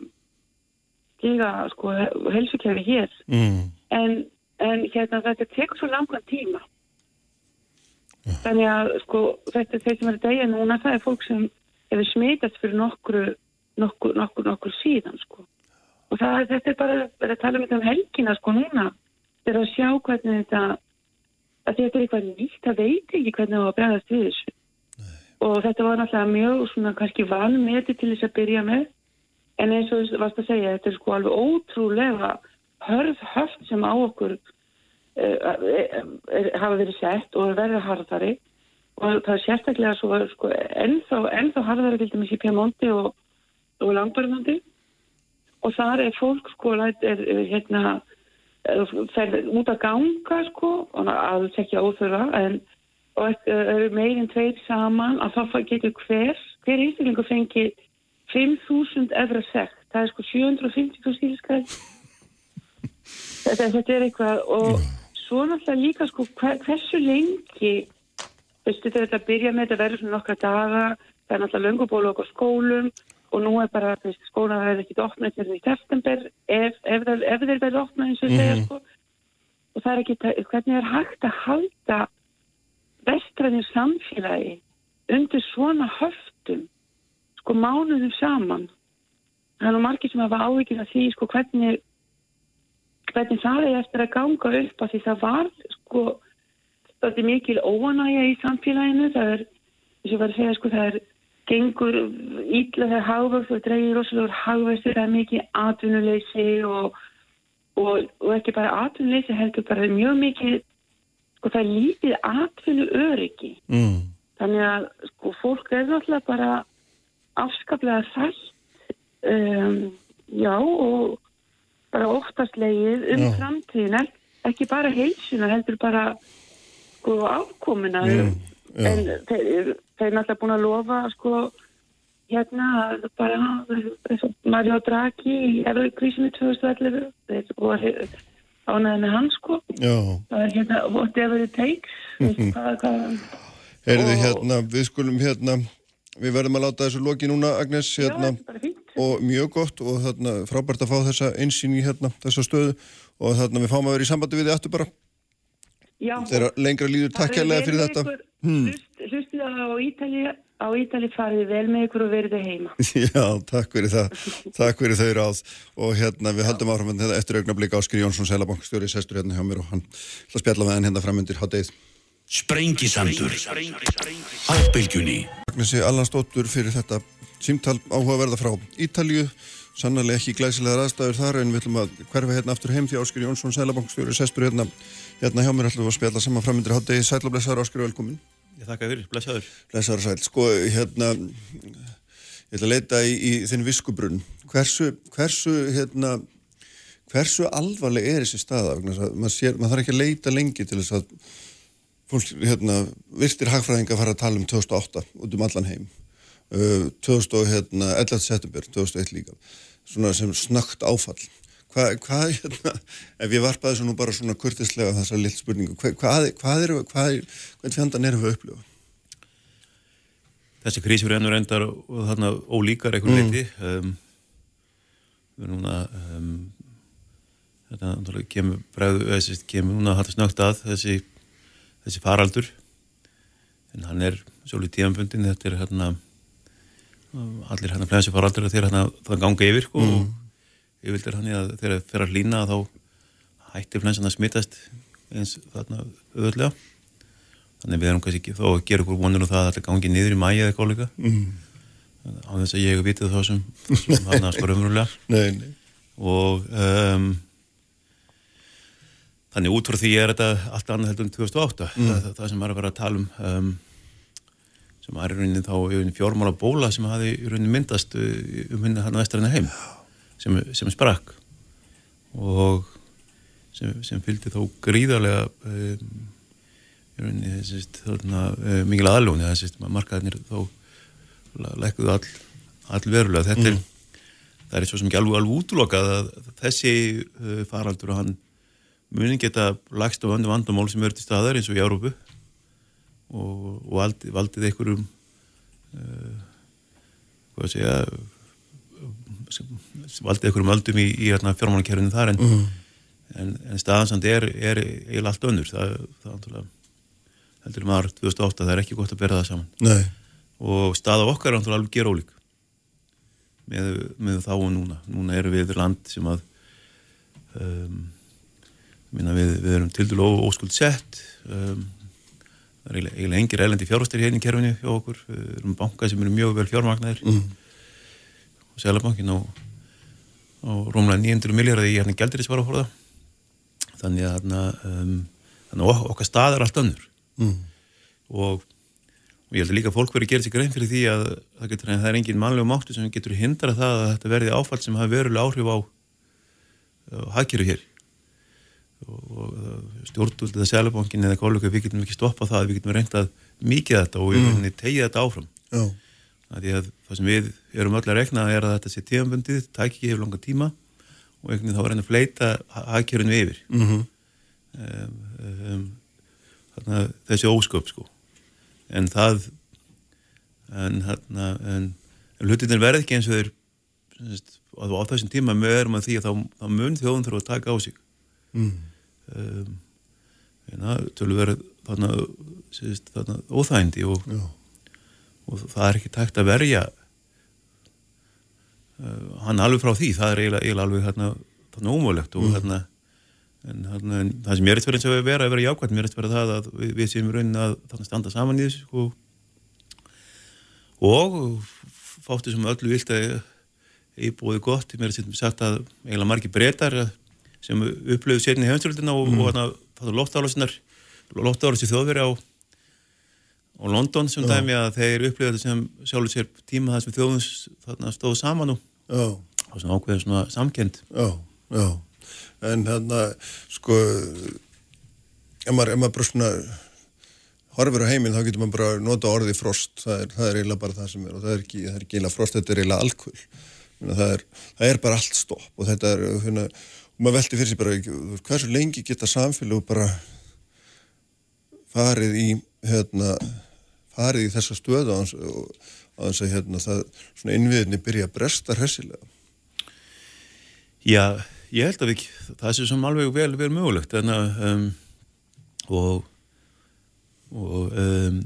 slíga sko helsuklefi hér. Mm. en, en hérna þetta tekur svo langan tíma. Þannig að sko þetta þeir sem er að deyja núna það er fólk sem hefur smitast fyrir nokkru nokkur, nokkur, nokkur síðan sko. Og það, þetta er bara, bara að tala um þetta um helgina sko núna. Þegar að sjá hvernig þetta að þetta er eitthvað nýtt, það veit ekki hvernig það var að bregðast við þessu. Og þetta var náttúrulega mjög svona kannski vanmeti til þess að byrja með, en eins og þú varst að segja, þetta er sko alveg ótrúlega hörð höft sem á okkur uh, er, hafa verið sett og er verið harðari. Og það er sérstaklega svo sko, ennþá, ennþá harðari til dæmis í Piemonti og, og Langbarnandi. Og þar er fólk sko, er, er hérna fer út að ganga sko og alls ekki óþurfa en og eru meirinn tveir saman að þá getur hver hver einstaklingu fengi 5.000 efra sekt, það er sko 750 stílskæð þetta, þetta er eitthvað og svo náttúrulega líka sko hver, hversu lengi veistu þetta að byrja með þetta verður svona nokkra daga það er náttúrulega löngubólu okkur skólum og nú er bara að skóla verður ekki opnað til því september ef, ef, ef, þeir verður opnað eins og mm. segja sko. og það er ekki, hvernig er hægt að halda vestræðin samfélagi undir svona höftum sko mánuðum saman það er nú margir sem hafa ávikið að því sko hvernig hvernig það er eftir að ganga upp að því það var sko þetta er mikil óanægja í samfélaginu það er, þess að vera að segja sko það er gengur ítla þegar hagvöxt og dreigir rosalega hagvöxt það er mikið atvinnuleysi og, og, og ekki bara atvinnuleysi heldur bara mjög mikið sko það er lítið atvinnu öryggi Mm. þannig að sko fólk er náttúrulega bara afskaplega sætt um, já og bara oftast leið um Já. framtíðina ekki bara heilsuna heldur bara sko afkomuna Mm, já. en þeir, þeir er náttúrulega búin að lofa sko hérna bara Mario Draghi í Eurokrísinu 2011 þeir voru ánæði með hann sko. Já, það er hérna whatever it takes. Mhm. hvað, hvað, heyrðu Og- hérna, við skulum hérna, við verðum að láta þessu loki núna, Agnes, já, hérna, fínt. Og mjög gott og þarna frábært að fá þessa einsýn í hérna, þessa stöðu. Og þarna við fáum að vera í sambandi við þið aftur bara. Já, þegar lengra líður takk hérlega fyrir þetta. Hmm. hlust, hlustið á Ítali á Ítali farið vel með ykkur og verið heima. Já, takk fyrir það, takk fyrir þau ráð. Og hérna við höldum áfram með þetta eftir augnablik. Áskir Jónsson, Sælabankstjóri, sestur hérna hjá mér og hann ætla að spjalla með hann hérna framöndir háttegið. Sprengisandur. Á bylgjunni Agnesi Allansdóttur fyrir þetta símtal áhugaverða frá Ítalju sannarlega ekki glæsilegar aðstæður þar en við ætlum að hverfa hérna aftur heim því Áskir Jónsson, Sælabankstjóri, sestur hérna hérna hjá mér. Ætlum við að spjalla saman framöndir háttegið, sæl og blessaður Áskir velkomin. Ég þakka þér, blessaður. Blessaður sæl, sko hérna ég ætla að leita í, í þinn viskubrunn. Hversu, hversu hérna hversu alvarleg er þessi staða? Að maður, maður þarf ekki að leita lengi til þess að fólk, hérna, virtir hagfræðinga fara að tala um 2008 út um allan heim. Uh, 2011. september 2001 líka. Svona sem snögt áfall hvað, hva, hérna, ef ég varpaði þessu nú bara svona kurtislega þessar lill spurningu hvað, hvað, hvað er, hvað er hvern fjandan erum við að upplifa? Þessi krísur ennur endar og þarna ólíkar einhvern Mm. leiti um, við erum núna um, þetta náttúrulega kemur bregðu, þessi kemur núna hægt snögt að þessi, þessi faraldur en hann er svolítið tíðanbundin þetta er hérna allir hérna flensi faraldur þegar hérna það ganga yfir sko, og yfirlt er hann að þegar það fer að hlýna þá hættir flensan að smittast eins þarna auðvöldlega þannig við erum kannski ekki þó að gera okkur vonur um það að þetta gangi niður í mæja eða eitthvað líka Mm. á þess að ég hef vitið þá sem, sem hann að sko raunverulega Nei, nei. og um, þannig út frá því er þetta allt annað heldur en 2008 Mm. það, það, það sem er að vera að tala um, um sem er í rauninni þá í fjármála bóla sem hafi í rauninni myndast uh, um henni hann vestræðina heim sem, sem sprakk og sem, sem fylgdi þó gríðarlega um, aðlóni þessi markaðinir þá lækkuðu all, all verulega. Þetta er það er svo sem ekki alveg alveg útlokað að þessi uh, faraldur og hann muni geta lagst á vöndu vandamál sem eru til staðar eins og í Európu og, og valdi, valdið einhverjum uh, hvað að segja sem- sem valdið einhverjum öldum í, í hérna, fjármálakerfinu þar en, en, en staðansand er, er eiginlega allt önnur. Það, það heldur maður 2008 það er ekki gott að bera það saman. Nei. og staða okkar er alveg gera ólík með, með þá og núna. Núna erum við land sem að um, við, við erum til dælu óskuld sett. Um, það er eiginlega- engir elendi fjárhastir hérna í kerfinu hjá okkur. Við erum banka sem eru mjög vel fjármagnaðir. Mm. Sælabankin á, á rómlega 900 miljardar í hérna gældirisvara það þannig að hérna, um, þannig að ok- okkar stað er allt önnur Mm. og, og ég held að líka fólk verið að gera sér grein fyrir því að það, getur, það er engin mannlegu máttu sem getur hindra það að þetta verði áfall sem hafi verulega áhrif á, á hagkerfi hér og, og stjórnvöldið að Sælabankin eða kollega við getum ekki stoppað það, við getum reyndað mikið þetta og við mm. tegið þetta áfram Já. Að það sem við erum öll að rekna er að þetta sé tíðanbundið, tæk ekki hefur langa tíma og einhvern veginn þá var henni að fleita hagkerfinu yfir Mm um, um, þarna, þessi ósköp sko en það en, þarna, en, en hlutinir verð ekki eins og þeir á þessum tíma með erum að því að þá, þá mun þjóðun þurfa að taka á sig Mm. um, en það tölur verið þarna, þarna óþægindi og, Já. Og það er ekki tækt að verja uh, hann alveg frá því. Það er eiginlega, eiginlega alveg þarna, þarna ómögulegt og þarna en, þarna, en það sem ég er eftir og að vera að vera jákvæmt mér er eftir það að við, við séum í raunin að þarna standa saman í þessu og, og fáttu sem öllu vilt að íbúið gott, mér er sem sagt að eiginlega margir breytar sem upplöfu sérni í heimstöldina og, og þarna það lóttálásinar lóttálási þjóðveri á á London sem dæmi að þeir upplöfu þetta sem sjálfur sér tíma það sem þjóðum stóðu saman og og svona ákveðin svona samkend Já, já. En hérna, sko, ef maður, ef maður bara svona horfir á heiminn, þá getur maður bara nota orðið frost. Það er, það er eiginlega bara það sem er og það er ekki, það er ekki eiginlega frost, þetta er eiginlega alkvöld. Það er, það er bara allt stopp og þetta er, hérna, og maður velti fyrir sig bara, hversu lengi geta samfélag bara farið í, hérna, farið í þessa stöðu á hans að, hérna, það, svona innviðinni byrja að bresta hressilega. Já, ég held að við, það sé sem alveg vel, vel mögulegt en að um, og og um,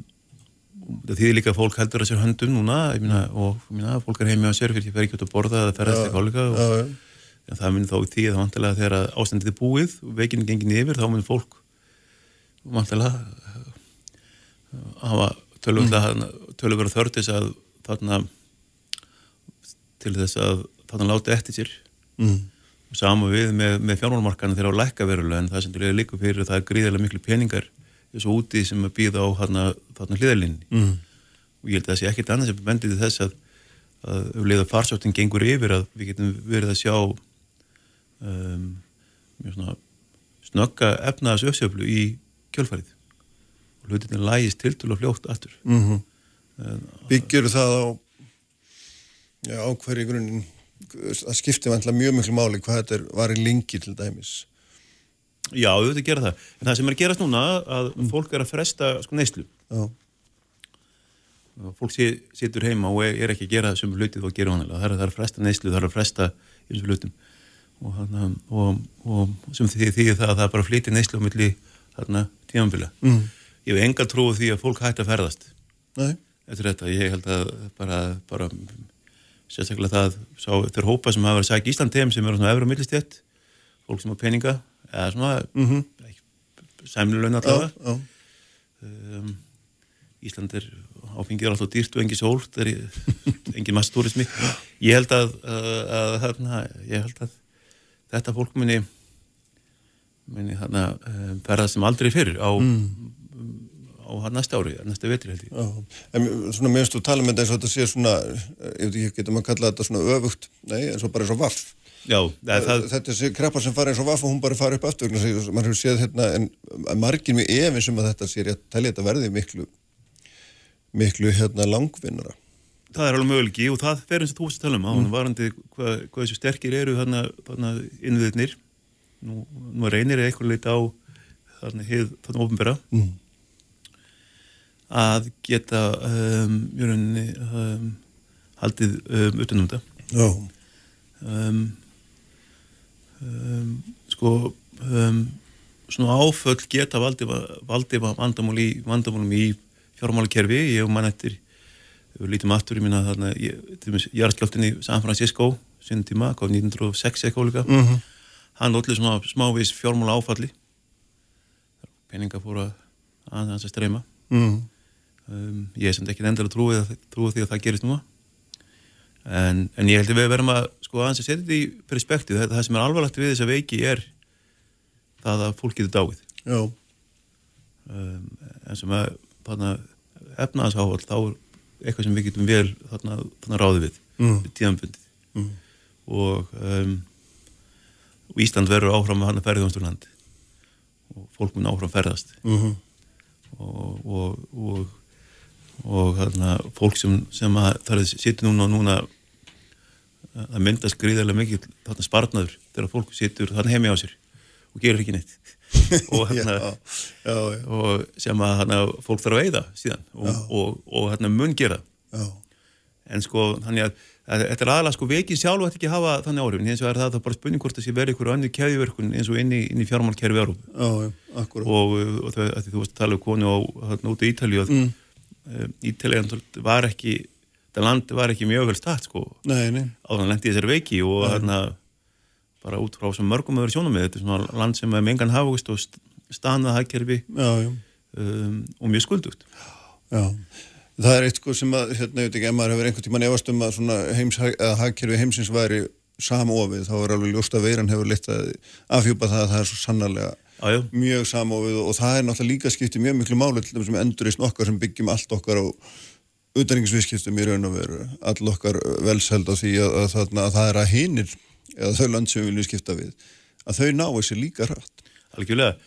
það þýðir líka að fólk heldur að sér höndum núna meina, og meina, fólk er heimi á sér fyrir því að fer ekki út að borða eða ferðast ekki já. en það mun þá því að vantilega þegar að ástandið er búið og veikinn gengin yfir þá mun fólk vantilega hafa tölvöld þörð þess að þarna til þess að þarna láti eftir sér Mm. og saman við með, með fjármálmarkaðinu þeirra á lækka verulega en það sem til er líka fyrir það er gríðarlega miklu peningar þessu úti sem að býða á þarna, þarna hliðalinni Mm. og ég held að það sé ekkit annað sem bendið til þess að, að ef leiða farsáttin gengur yfir að við getum verið að sjá um, snögga efnaðas uppsjöflu í kjölfarið hlutinni lægist til til að fljótt aftur. Mm Byggjur það á já, á hverju grunninn það skiptir vantilega mjög miklu máli hvað þetta er, var í lengi til dæmis. Já, auðvitað gera það. En það sem er að gerast núna að fólk er að fresta sko neyslu. Já, fólk situr heima og er, ekki að gera þessum hlutið og gera hanalega, það er, það er að fresta neyslu það er að fresta og hlutum. Og, hana, og, og sem því, því það að það er bara að flytja neyslu á milli þarna tímanbila mm. Ég hef enga trú því að fólk hætti að ferðast nei, eftir þetta, ég held að bara, bara sérstaklega það sá, þeir hópa sem hafa verið að sækja Ísland heim sem eru svona efra og millistjætt fólk sem har peninga eða svona mm -hmm. sæmnilegna já, allavega. Já, um, Ísland er áfengið er alltaf dýrt og engin sól er engin masstúrismi ég held að, að, að, ég held að þetta fólk muni muni þarna um, ferðast sem aldrei fyrir á, á hann næsta ári, næsta vetri held ég já. En svona minnst þú tala með þetta eins og þetta sé svona ég veit ekki, getur maður að kalla þetta svona öfugt nei, eins og bara eins og vaff Já, það, það, þetta er kreppa sem fara eins og vaff og hún bara fara upp aftur maður hefur séð hérna en margir mjög efins um að þetta sé ég telja þetta verði miklu miklu hérna langvinnara það er alveg möguleiki og það fer eins og þú veist að tala um mm. varandi hvað, hvað þessu sterkir eru þarna, þarna innviðnir nú, nú reynir eitthvað leita á þarna hið þarna ofinbera mm. Að geta um, mjörunni um, haldið um, utanum þetta. Já, um, um, sko um, svona áföll geta valdið valdið í vandamálum í fjármálakerfi. Ég og mann eftir við lítum aftur í minna þarna jarðskjáltin í San Francisco sinni tíma, hvað 1906 eitthvað líka. Mm -hmm. hann lótlið svona smávís fjármála áfalli peninga fór að aðeins að streyma. Mm. Um, ég er samt ekki endala trúið, því að það gerist núna. En, en ég held að við verðum að sko aðeins að setja þetta í perspektíu það, það sem er alvarlegt við þessa veiki er það að fólk getur dáið. Um, en sem að þarna efnaðsáhald þá er eitthvað sem við getum vel þarna, þarna ráði við, Mm. tíðanbundið Mm. og, um, Ísland verður áfram að hann að ferðjónsturland og fólk mun áfram ferðast. Mm og og, og, og þarna, fólk sem, sem að, það sittur núna og núna það myndast gríðarlega mikið þarna spartnaður þegar fólk sittur þarna heimi á sér og gerir ekki neitt. Og, já, þarna, já, já, og sem að þarna, fólk þarf að veiða síðan og, Já. og, og þarna mun gera. Já, en sko þannig að, að þetta er aðalega sko veikin sjálf ætti ekki að hafa þannig áhrifin eins og er það, það bara spurning hvort það sé verið ykkur önnur kæðiverkun eins og inn í, í fjármálkerfi já, já, akkurat. Og, og það, að þú varst að tala um konu á þarna út í Ítalíu að Mm. Mm. Ítalíu var ekki það land var ekki mjög vel stætt sko. Nei, nei, á þannig lendi þessari veiki og þarna bara út frá sem mörgum öðru sjónum með þetta er svona land sem er mengan hafugust og st- stanað hagkerfi um, og mjög skuldugt. Já, það er eitt sko sem að, hérna, ég veit ekki, ef maður hefur einhvern tímann efast um að svona heims, að hagkerfi heimsins væri samofið, þá er alveg ljóst að veiran hefur leitt að afhjúpa það að það er svo sannarlega Já, mjög samofið og, það er náttúrulega líka skiptið mjög miklu máli til þessum endurist okkar sem byggjum allt okkar á utanringsviðskiptum í raun og veru all okkar velsheld á því að, að, þarna, að það er að hinir eða þau land sem við viljum skipta við að þau ná þessi líka rætt algjörlega.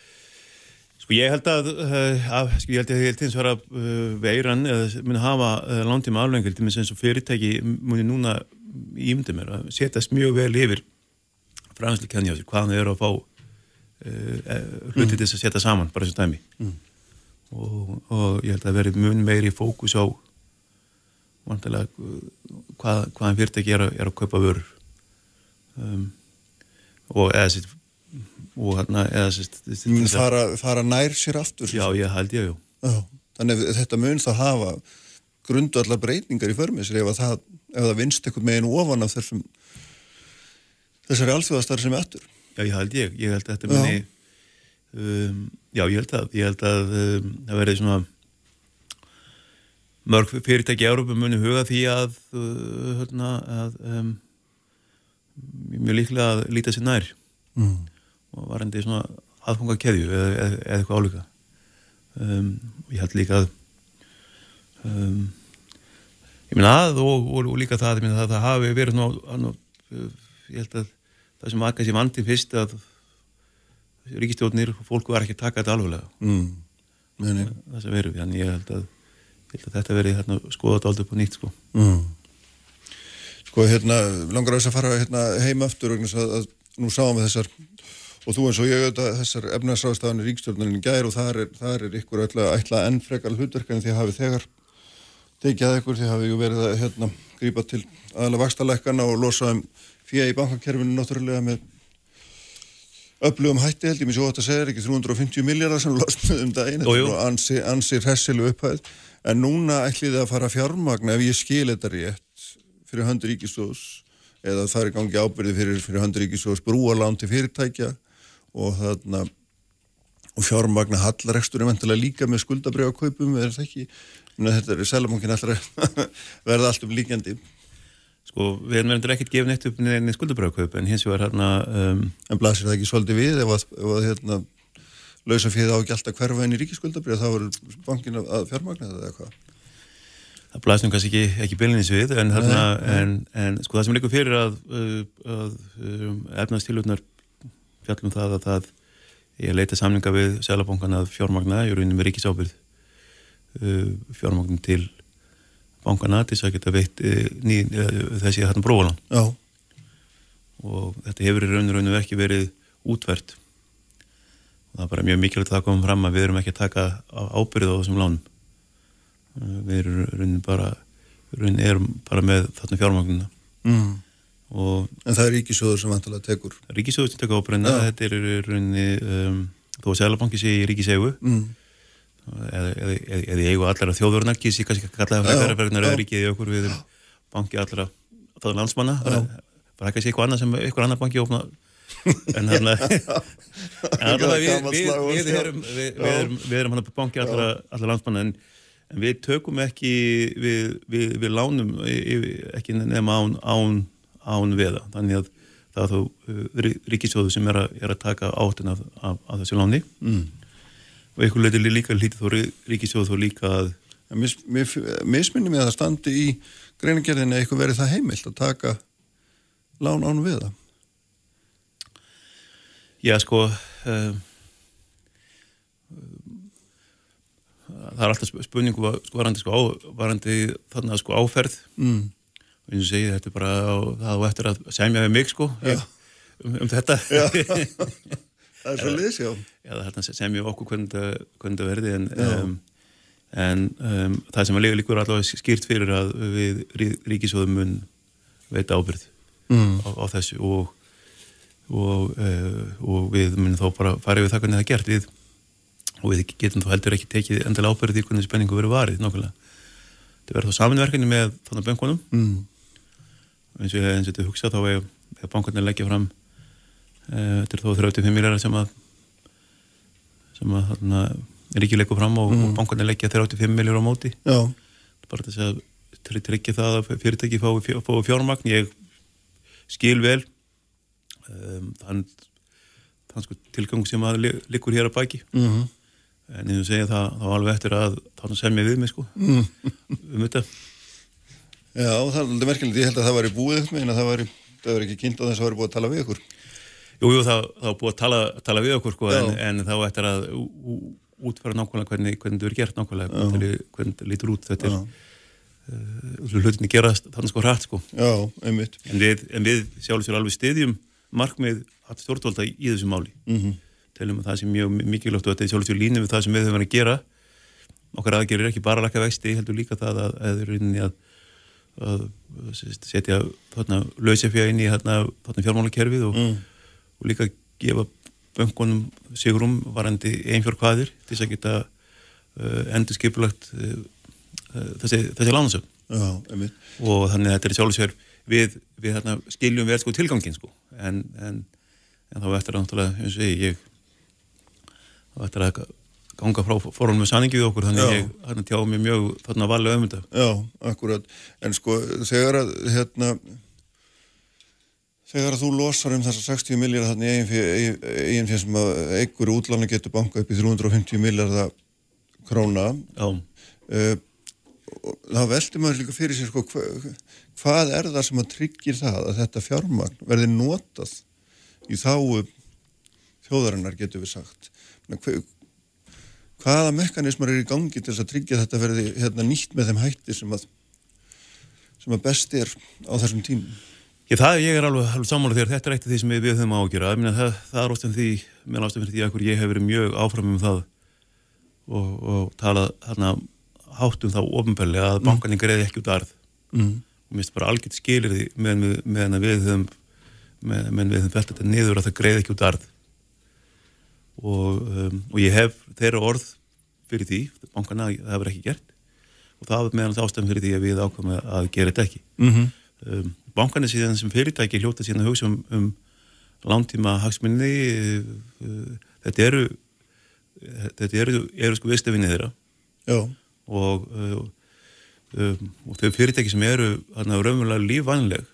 Sko ég held að, uh, að sko ég held að ég held eins og að uh, veiran uh, muni hafa uh, langtíma aflengur til eins og fyrirtæki muni núna ímyndi mér að setjast mjög vel yfir sér, hvaðan þau eru að fá uh, hluti til þess að setja saman bara þessu dæmi Mm. og, og ég held að veri mun meiri fókus á vantilega hvað, hvaðan fyrirtæki er er að kaupa vörur um, og eða sér og hérna eða mun fara, fara nær sér aftur Já, ég held ég. Já, þannig að þetta mun það hafa grundu allar breytingar í förmið sér ef að það, ef það vinst einhvern meginn ofan af þessum þessari alþjóðastar sem er aftur Já, ég held ég. Ég held að þetta muni, um, já, ég held að, ég held að um, það verði svona mörg fyrirtæki í Európa muni huga því að, uh, hérna, að um, mjög líklega að líta sér nær mm. og varandi svona aðfanga keðju eða, eða, eða eitthvað álíka. Um, ég held líka að um, ég meina að og, og, og líka það, ég meina, það, það hafi verið nú, nú, ég held að það sem var kannski vandi fyrst að ríkistjórnir og fólk var ekki að taka þetta alveglega Mm. Nei, nei. þessa veru, þannig ég held að, ég held að þetta verið hérna, skoðað aldrei upp á nýtt sko. Mm. Sko, hérna, langar þess að fara hérna, heim aftur að, að nú sáum við þessar og þú eins og ég auðvitað þessar efnarsráðstafanir ríkstjórnarinn gær og þar er, þar er ykkur ætla enn frekar hlutverkan því að hafið þegar tekið að ykkur því hafið ju verið að hérna, grípa til aðalega vakstalækana og losa um fyrir í bankakerfinu náttúrulega með öflugum hætti held ég mér svo að þetta segir ekki 350 miljardar sem losnaði um daginn þetta ansi, ansi hressilu upphæð. En núna ætlið þið að fara fjármagna ef ég skil þetta rétt fyrir höndur ríkistóðs eða það er gangi ábyrði fyrir, fyrir höndur ríkistóðs brúalán til fyrirtækja og þarna og fjármagna hallarekstur er vantilega líka með skuldabrjákaupum er það ekki? Þetta er selabankin allra verða allt um líkjandi Sko, við erum verður ekkert gefin eitt upp neðinni skuldabröðkaup en hins vegar hérna um, en blasir það ekki svolítið við ef að, ef að hérna, lausa fyrir þá ekki alltaf hverfa inn í ríkiskuldabrjáð þá er bankin að, fjármagna þetta eða hvað? það blæstum kannski ekki, ekki bylunins við en, þarna, en, en sko það sem líkur fyrir að, uh, að um, efnaðstilutnar fjallum það að það ég leita samlinga við selabankan að fjármagna í rauninni með ríkisábyrð uh, fjármagnin til bankana til þess að geta veitt uh, ný, uh, þessi bróðalán Já, og þetta hefur í raun og rauninu ekki verið útvært og það er bara mjög mikilvægt að það komum fram að við erum ekki að taka ábyrðið á þessum lánum. Uh, við erum í rauninu bara rauninni erum bara með þarna fjármagnina mm. og en það er ríkisjóður sem vantilega tekur. Ríkisjóður sem tekur ábyrðina Já. þetta er rauninni um, þó að Sælabanki sé í ríkisegu mm. Eða, eða í eigu allara þjóðurnar kýrsi kannski að kalla það Já, frekar frekar já. eða ríkið í okkur við erum banki allara þá er landsmanna bara kannski eitthvað annað sem eitthvað annar banki opna en en allavega við, erum við, erum, hann banki allara, allara landsmanna en, en við tökum ekki við, við, við lánum ekki nema án, án, án veða. Þannig að það er þó uh, ríkisjóðu sem er að, er að taka áttin af þessu láni. Mm. Og einhver leiti líka lítið þó rí- ríkissjóð þó líka að En mis, mis, misminni mig að það standi í greinagerðinni eitthvað verið það heimilt að taka lán án við það já sko um, það er alltaf sp- spurningu var- sko varandi sko á, varandi þarna sko áferð mm. og eins og segi þetta er bara á, það á eftir að semja við mig sko Já. um, um þetta Já. Það er svo liðs, já Já, það er sem ég okkur hvernig það- verði en, um, en um, það sem að lega líkur allavega skýrt fyrir að við rí- ríkisjóðum mun veita ábyrð Mm. á, á þessu og, og, uh, og við munum þá bara fara yfir það hvernig það er gert við, og við getum þá heldur ekki tekið endilega ábyrð í hvernig spenningu verið varið nokkulega. Það verður þá saminverkinni með þannig bönkunum Mm. eins og þetta hugsa þá er, er bankarnir leggja fram þetta er þó 35 miljardar sem að sem að þarna ríkið leggur fram og, og bankarnir leggja 35 miljardar á móti. Já, bara þess að try- tryggja það að fyrirtæki fái fjár, fjármagn. Ég skil vel um, þann, þann sko tilgang sem að li- liggur hér að baki. Mm en eins og segja það þá alveg eftir að þannig semja við mig sko. Mm. um þetta. Já það er alveg merkilegt. Ég held að það væri búið eitthvað en að það væri, það væri ekki kynnt á þess að það væri búið að tala við ykkur Jú, jú, það, það var búið að tala, tala við okkur sko, en, en þá eftir að útfæra nákvæmlega hvernig, hvernig þetta er gert nákvæmlega, hvernig, hvernig lítur út. Þetta er, uh, hlutinni gerast þannig sko hratt sko. Já, einmitt. En við, við sjálfur sér alveg stiðjum markmið að stjórnvalda í þessu máli. Mm -hmm. telum að það sé mjög mikilvægt og þetta er sjálfur sér línu við það sem við höfum verið að gera. Okkar aðgerir ekki bara að lakka vexti heldur líka það að, að, að, að, setja þarna lausefja inn í þarna, þarna fjármálakerfið og, og líka gefa böngunum sigurum varandi einfjör hvaðir til þess að geta uh, endur skipulagt uh, uh, þessi, þessi einmitt. Og þannig að þetta er sjálfsvegar við, við þarna, skiljum vel sko tilgangin sko. En, en, en þá eftir að náttúrulega eins og ég, ég þá eftir að ganga frá fórhónum með sanningi við okkur þannig að ég þarna tjá mér mjög þarna valega um þetta. Já, akkurat. En sko, þegar að, hérna, þegar þú losar um þessar 60 miljardar þarna í eigin eigin fyrir sem að einhverju útlánu getur banka upp í 350 miljardar króna, Já, uh, þá veldur maður líka fyrir sér sko, hva, hvað er það sem að tryggir það að þetta fjármagn verði notað í þáu þjóðarinnar getur við sagt. Hver, hvaða mekanismar er í gangi til þess að tryggja þetta verði hérna, nýtt með þeim hætti sem að, sem að best er á þessum tímum? Ég, það, ég er alveg, alveg sammála þér, þetta er eitt af því sem við, höfum ágjörða. Það, það er óstæðan því, meðan ástæðan fyrir því að ég hef verið mjög áfram um það og, og talað hérna hátt um það ofinbelli að bankanin greiði ekki út arð. Mm. Og mér finnst bara algjört skilir því meðan við, með við höfum, með, með við höfum fælt þetta niður að það greiði ekki út arð. Og, um, og ég hef þeirra orð fyrir því, bankana, það hefur ekki gert og það var meðan ástæðan fyrir því að við ákvæmum að gera þetta ekki. Mm -hmm. um, bankarnir síðan sem fyrirtæki hljóta síðan að hugsa um, um langtíma hagsmunni uh, þetta eru þetta eru, eru sko viðstöfinni þeirra. Og, uh, um, og þau fyrirtæki sem eru raunverulega lífvænleg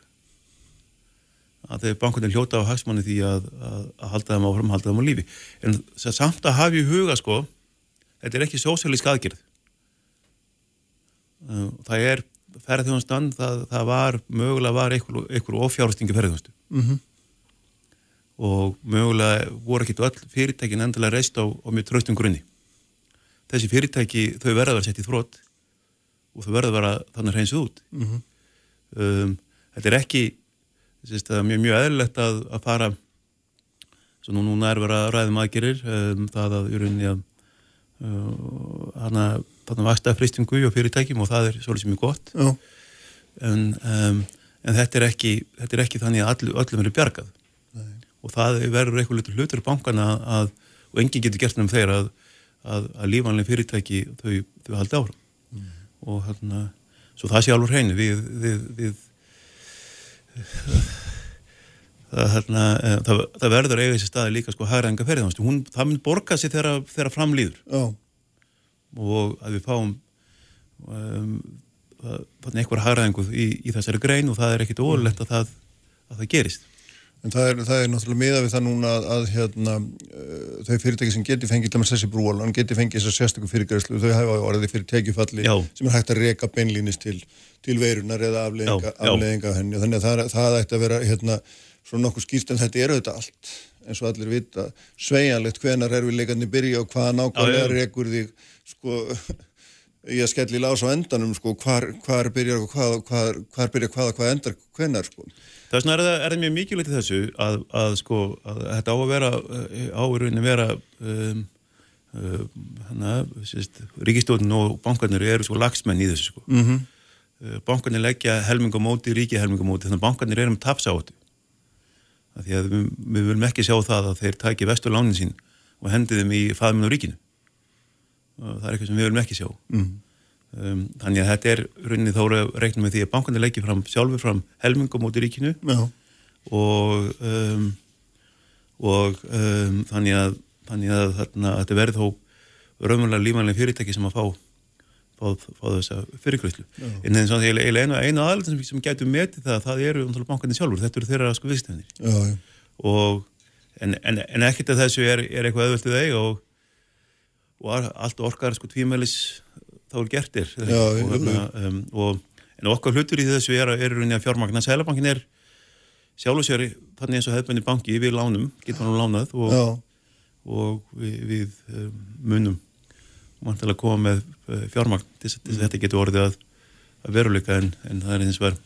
að þeir bankarnir hljóta á hagsmunni því að, að, að halda þeim áfram, halda þeim á lífi. En samt að hafa í huga sko þetta er ekki sósælísk aðgerð. Uh, það er ferðjónustan, það, það var mögulega var einhver, einhver ofjárastingi ferðjónustu mm -hmm. og mögulega voru ekkit öll fyrirtækin endilega reist á, á mjög tröstum grunni þessi fyrirtæki þau verða að vera sett í þrótt og þau verða að vera þannig hreinsið út mm -hmm. um, þetta er ekki sést, mjög, mjög eðlilegt að, að fara svo nú, núna er verið að ræðum aðgerir um, það að í rauninni að uh, hana þarna vaksta fristingu og fyrirtækjum og það er svolítið mjög gott. En, um, en þetta er ekki þetta er ekki þannig að all, öllum eru bjargað. Nei. og það verður eitthvað litur hlutur bankana að, og enginn getur gert um þeir að, að, að lífanlega fyrirtæki þau, þau haldi ára mm. og hérna svo það sé alveg hreinu við, við, við það, hérna, það, það verður eiga þessi staði líka sko hægræðinga ferðið það mun borga sér þegar, framlýður og að við fáum um, einhver hagræðingu í, í þessari grein og það er ekkit ólegt að það, að það gerist. En það er, það er náttúrulega miða við það núna að, að hérna, uh, þau fyrirtæki sem geti fengið til þessi brúalan, geti fengið þessar sérstöku fyrirgræslu, þau hafa orðið fyrir tekjufalli já. sem er hægt að reyka beinlýnist til, til veirunar eða afleðinga henni og þannig að það, það ætti að vera hérna, svona nokkuð skýrst en þetta eru þetta allt eins og allir vita sveianlegt hvenar er við leikandi byrja og hvaða nákvæmlega reykur þig sko ég skelli lás á endanum sko hvar, hvar byrjar hvað, hvar, hvar byrjar hvað og hvað endar hvenar sko. Það er, er, er mjög mikilvægt í þessu að, að sko að þetta á að vera áurinn að vera um, um, ríkistjóðin og bankarnir eru sko lagsmenn í þessu sko. Mm -hmm. bankarnir leggja helmingamóti, ríki helmingamóti þannig að bankarnir eru um tapsáttu því að við, við viljum ekki sjá það að þeir tæki vestur lánin sín og hendi þeim í faðminn á ríkinu það er eitthvað sem við viljum ekki sjá. Mm. um, þannig að þetta er rauninni þá reiknum við því að bankandi leggir fram sjálfur fram helmingum út í ríkinu. Já. og um, og um, þannig að þannig að þarna, þetta verður þó raunverulega lífanlega fyrirtæki sem að fá fá, fá þessa fyrirgröðslu en eins og eiginlega einu, einu aðalit sem, sem getur metið það, það eru bankandi sjálfur, þetta eru þeirra sko viðstöðnir og en, en, en ekkert að þessu er, er eitthvað öðvöldið eiga og og allt orkar sko tvímælis þá er gertir. Já, og, um, og, en okkar hlutur í þessu er, er að fjármagna. Sælabankin er sjálfsjöri þannig eins og hefðbenni banki við lánum, getur hann lánað og, og við, við um, munum vantilega að koma með uh, fjármagn til þess að þetta getur orðið að, að veruleika en, en það er eins og verð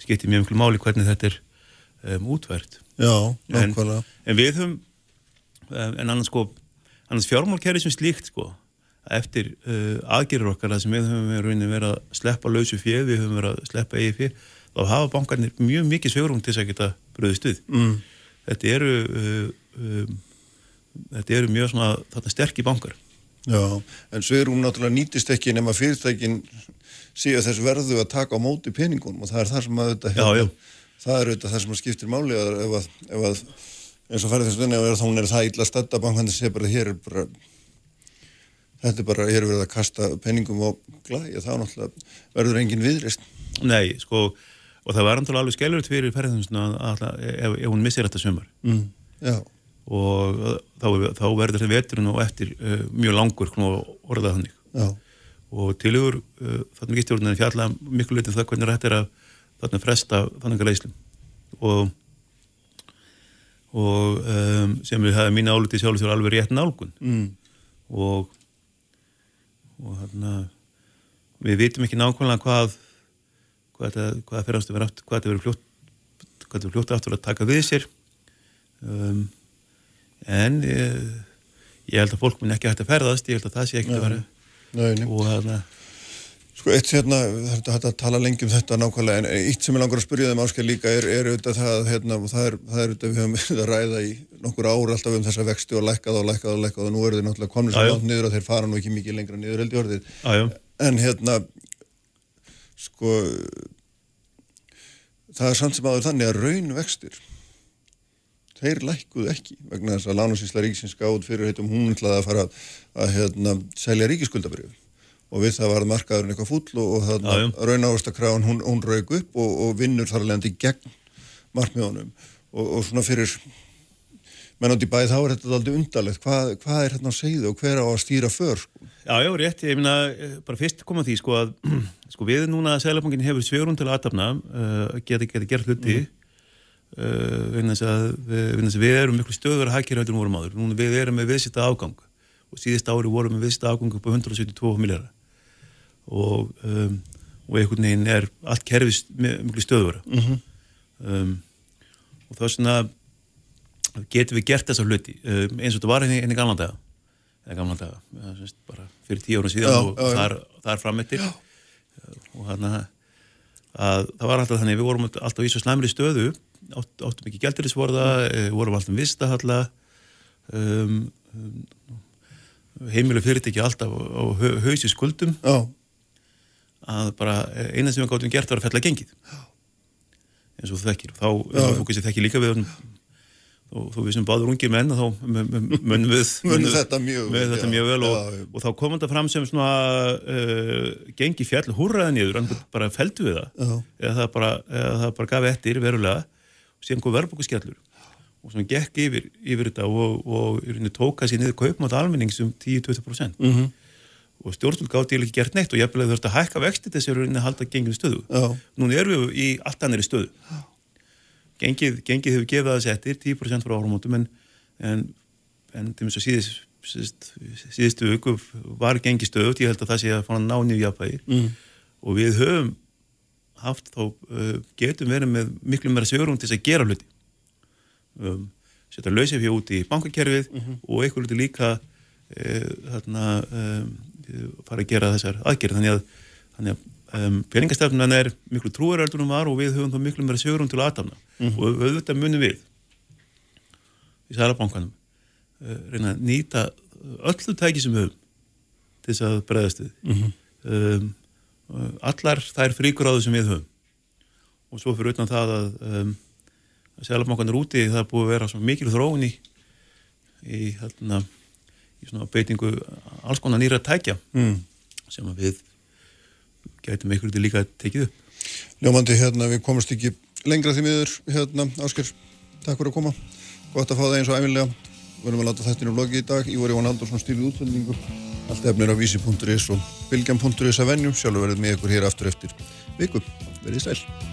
skiptið mjög mjög máli hvernig þetta er um, útvært Já, en, en við höfum en annars sko annars fjármálkerri sem slíkt sko eftir uh, aðgerður okkar að sem við höfum verið að sleppa lausu fjöð, við höfum verið að sleppa eigi fjöð, þá hafa bankarnir mjög mikið svegrum til þess að geta bröðist við mm. þetta eru uh, um, þetta eru mjög svona þarna sterkir bankar Já, en svegrum náttúrulega nýtist ekki nema fyrirtækin síðan þess verðu að taka á móti peningunum og það er það sem að þetta já, já. það er auðvitað það sem að skiptir máli að ef að, ef að eins og færði þessu vinni og þá er það illa stadda bankandi sé bara hér er bara þetta er bara, hér er verið að kasta penningum og og þá náttúrulega verður engin viðrist. Nei, sko og það var náttúrulega alveg skelluritt fyrir ferðinsuna ef, ef hún missir þetta sömur mm, og þá, þá verður þetta veturinn og eftir uh, mjög langur orðað hannig já. og tilur uh, þarna að fjalla miklu litið um það hvernig þetta er að þarna fresta þannig að leyslum og og um, sem við hefðum mín álutið sjálf þjóður alveg rétt nálgun mm. og og þarna við vitum ekki nákvæmlega hvað hvað þetta, hvað þetta fer aftur hvað þetta verður fljótt hvað þetta verður fljótt aftur að taka við sér um, en ég, ég held að fólk mun ekki hægt að ferðast ég held að það sé ekki að vera Nei, nei. og þarna Sko eitt hérna, þetta er að tala lengi um þetta nákvæmlega, en eitt sem ég langar að spyrja þeim áskil líka er, er auðvitað það, hérna, og það er, það er auðvitað við höfum verið að ræða í nokkur ár alltaf um þessa vexti og lækkað og lækkað og lækkað og nú eru þeir náttúrulega komnir svo langt niður að þeir fara nú ekki mikið lengra niður held í orðið. Já. En hérna, sko, það er samt sem aður þannig að raun vextir, þeir lækkuðu ekki vegna þess að lánasísla ríkisins gáð fyrir heitum hún ætlaði að fara að, að hérna, selja ríkiskuldabrjöf og við það var markaðurinn eitthvað fúll og, og þarna Já, já. raunávastakráin hún, hún rauk upp og, og vinnur þar alveg gegn markmiðunum. Og, og svona fyrir menn átti bæði þá er þetta aldrei undarlegt. Hvað, hvað er hérna að segja og hver á að stýra för sko? Já, já, rétt, ég eh, bara fyrst koma að því, sko, að, sko, við núna að Sælabankin hefur svörun til aðtapna, uh, geta, geta gert hluti, uh, vegna þess að, við- að við erum miklu stöður að hækja heldur en vorum áður. Núna við erum með viðsýtta afgang og síðust ári vorum við viðsýtta afgang upp á 172 miljardar og, um, og einhvern veginn er allt kerfis miklu stöður. um, og þá svona getum við gert þessa hluti um, eins og þetta var henni, henni gamla daga. Eða gamla daga, eða, sem sagt, bara fyrir tíu ára síðan Já, og já, þar, þar framettir og hann að það var alltaf þannig, við vorum alltaf í svo slæmri stöðu átt, áttum ekki gældirisvorða vorum alltaf vistahalla um, um, heimilu fyrirtæki alltaf á, á hau- hausi skuldum. Já, að bara eina sem við gáttum gert var að fella gengið. Eins og þú þekkir. Þá, eins og fólki sem þekkir líka við og þú við sem báður ungir menn þá munum við Munum þetta mjög munum þetta já, mjög vel og, já, já. og þá kom þetta fram sem svona uh, gengi fjall húrraða niður, hann bara feldu við það. Já. eða það bara, eða það bara gaf eftir verulega. Og síðan kom verðbókuskjallur og svona gekk yfir, yfir þetta og, og tóka sér niður kaupmátt almennings um 10-20% mm -hmm. Og stjórnvöld gátt ég ekki gert neitt og ég hefði þurft að hækka vexti þess að rauninni að halda genginu stöðu Já. núna erum við í allt annari stöðu. Gengið, gengið hefur gefið það settir 10% frá áramótum en, en, en til þess að síðist, síðist, síðustu viku var gengið stöðut, ég held að það sé að fá að ná nýju jafnvægi. Mm. og við höfum haft þá uh, getum verið með miklu meira sjörum til þess að gera hluti. Um, setja lausið fyrir út í bankakerfið og eitthvað hluti líka uh, þarna um, fara að gera þessar aðgerð þannig að, þannig að um, peningastefnan er miklu trúaröldunum var og við höfum þá miklu meira sjörum til aðtafna og auðvitað munum við í sælabankanum uh, reyna að nýta öllu tæki sem við höfum til þess að bregðast við. Um, uh, allar þær fríkuráðu sem við höfum. Og svo fyrir utan það að um, að sælabankanur úti það er búið að vera svo mikil þróun í í, hérna, í svona beitingu alls konar nýra tækja mm. sem að við gætum einhverju til líka tekið upp. Ljómandi hérna, við komumst ekki lengra því miður, hérna, Ásker takk fyrir að koma, gott að fá það eins og æfinlega verðum að láta þetta í blogi í dag. Ívar Jón Haldursson stýrið útsendingu. Allt efnir á vísi.is og bilgjan.is að venjum sjálfur verðum með ykkur hér aftur eftir viku, verðið sæl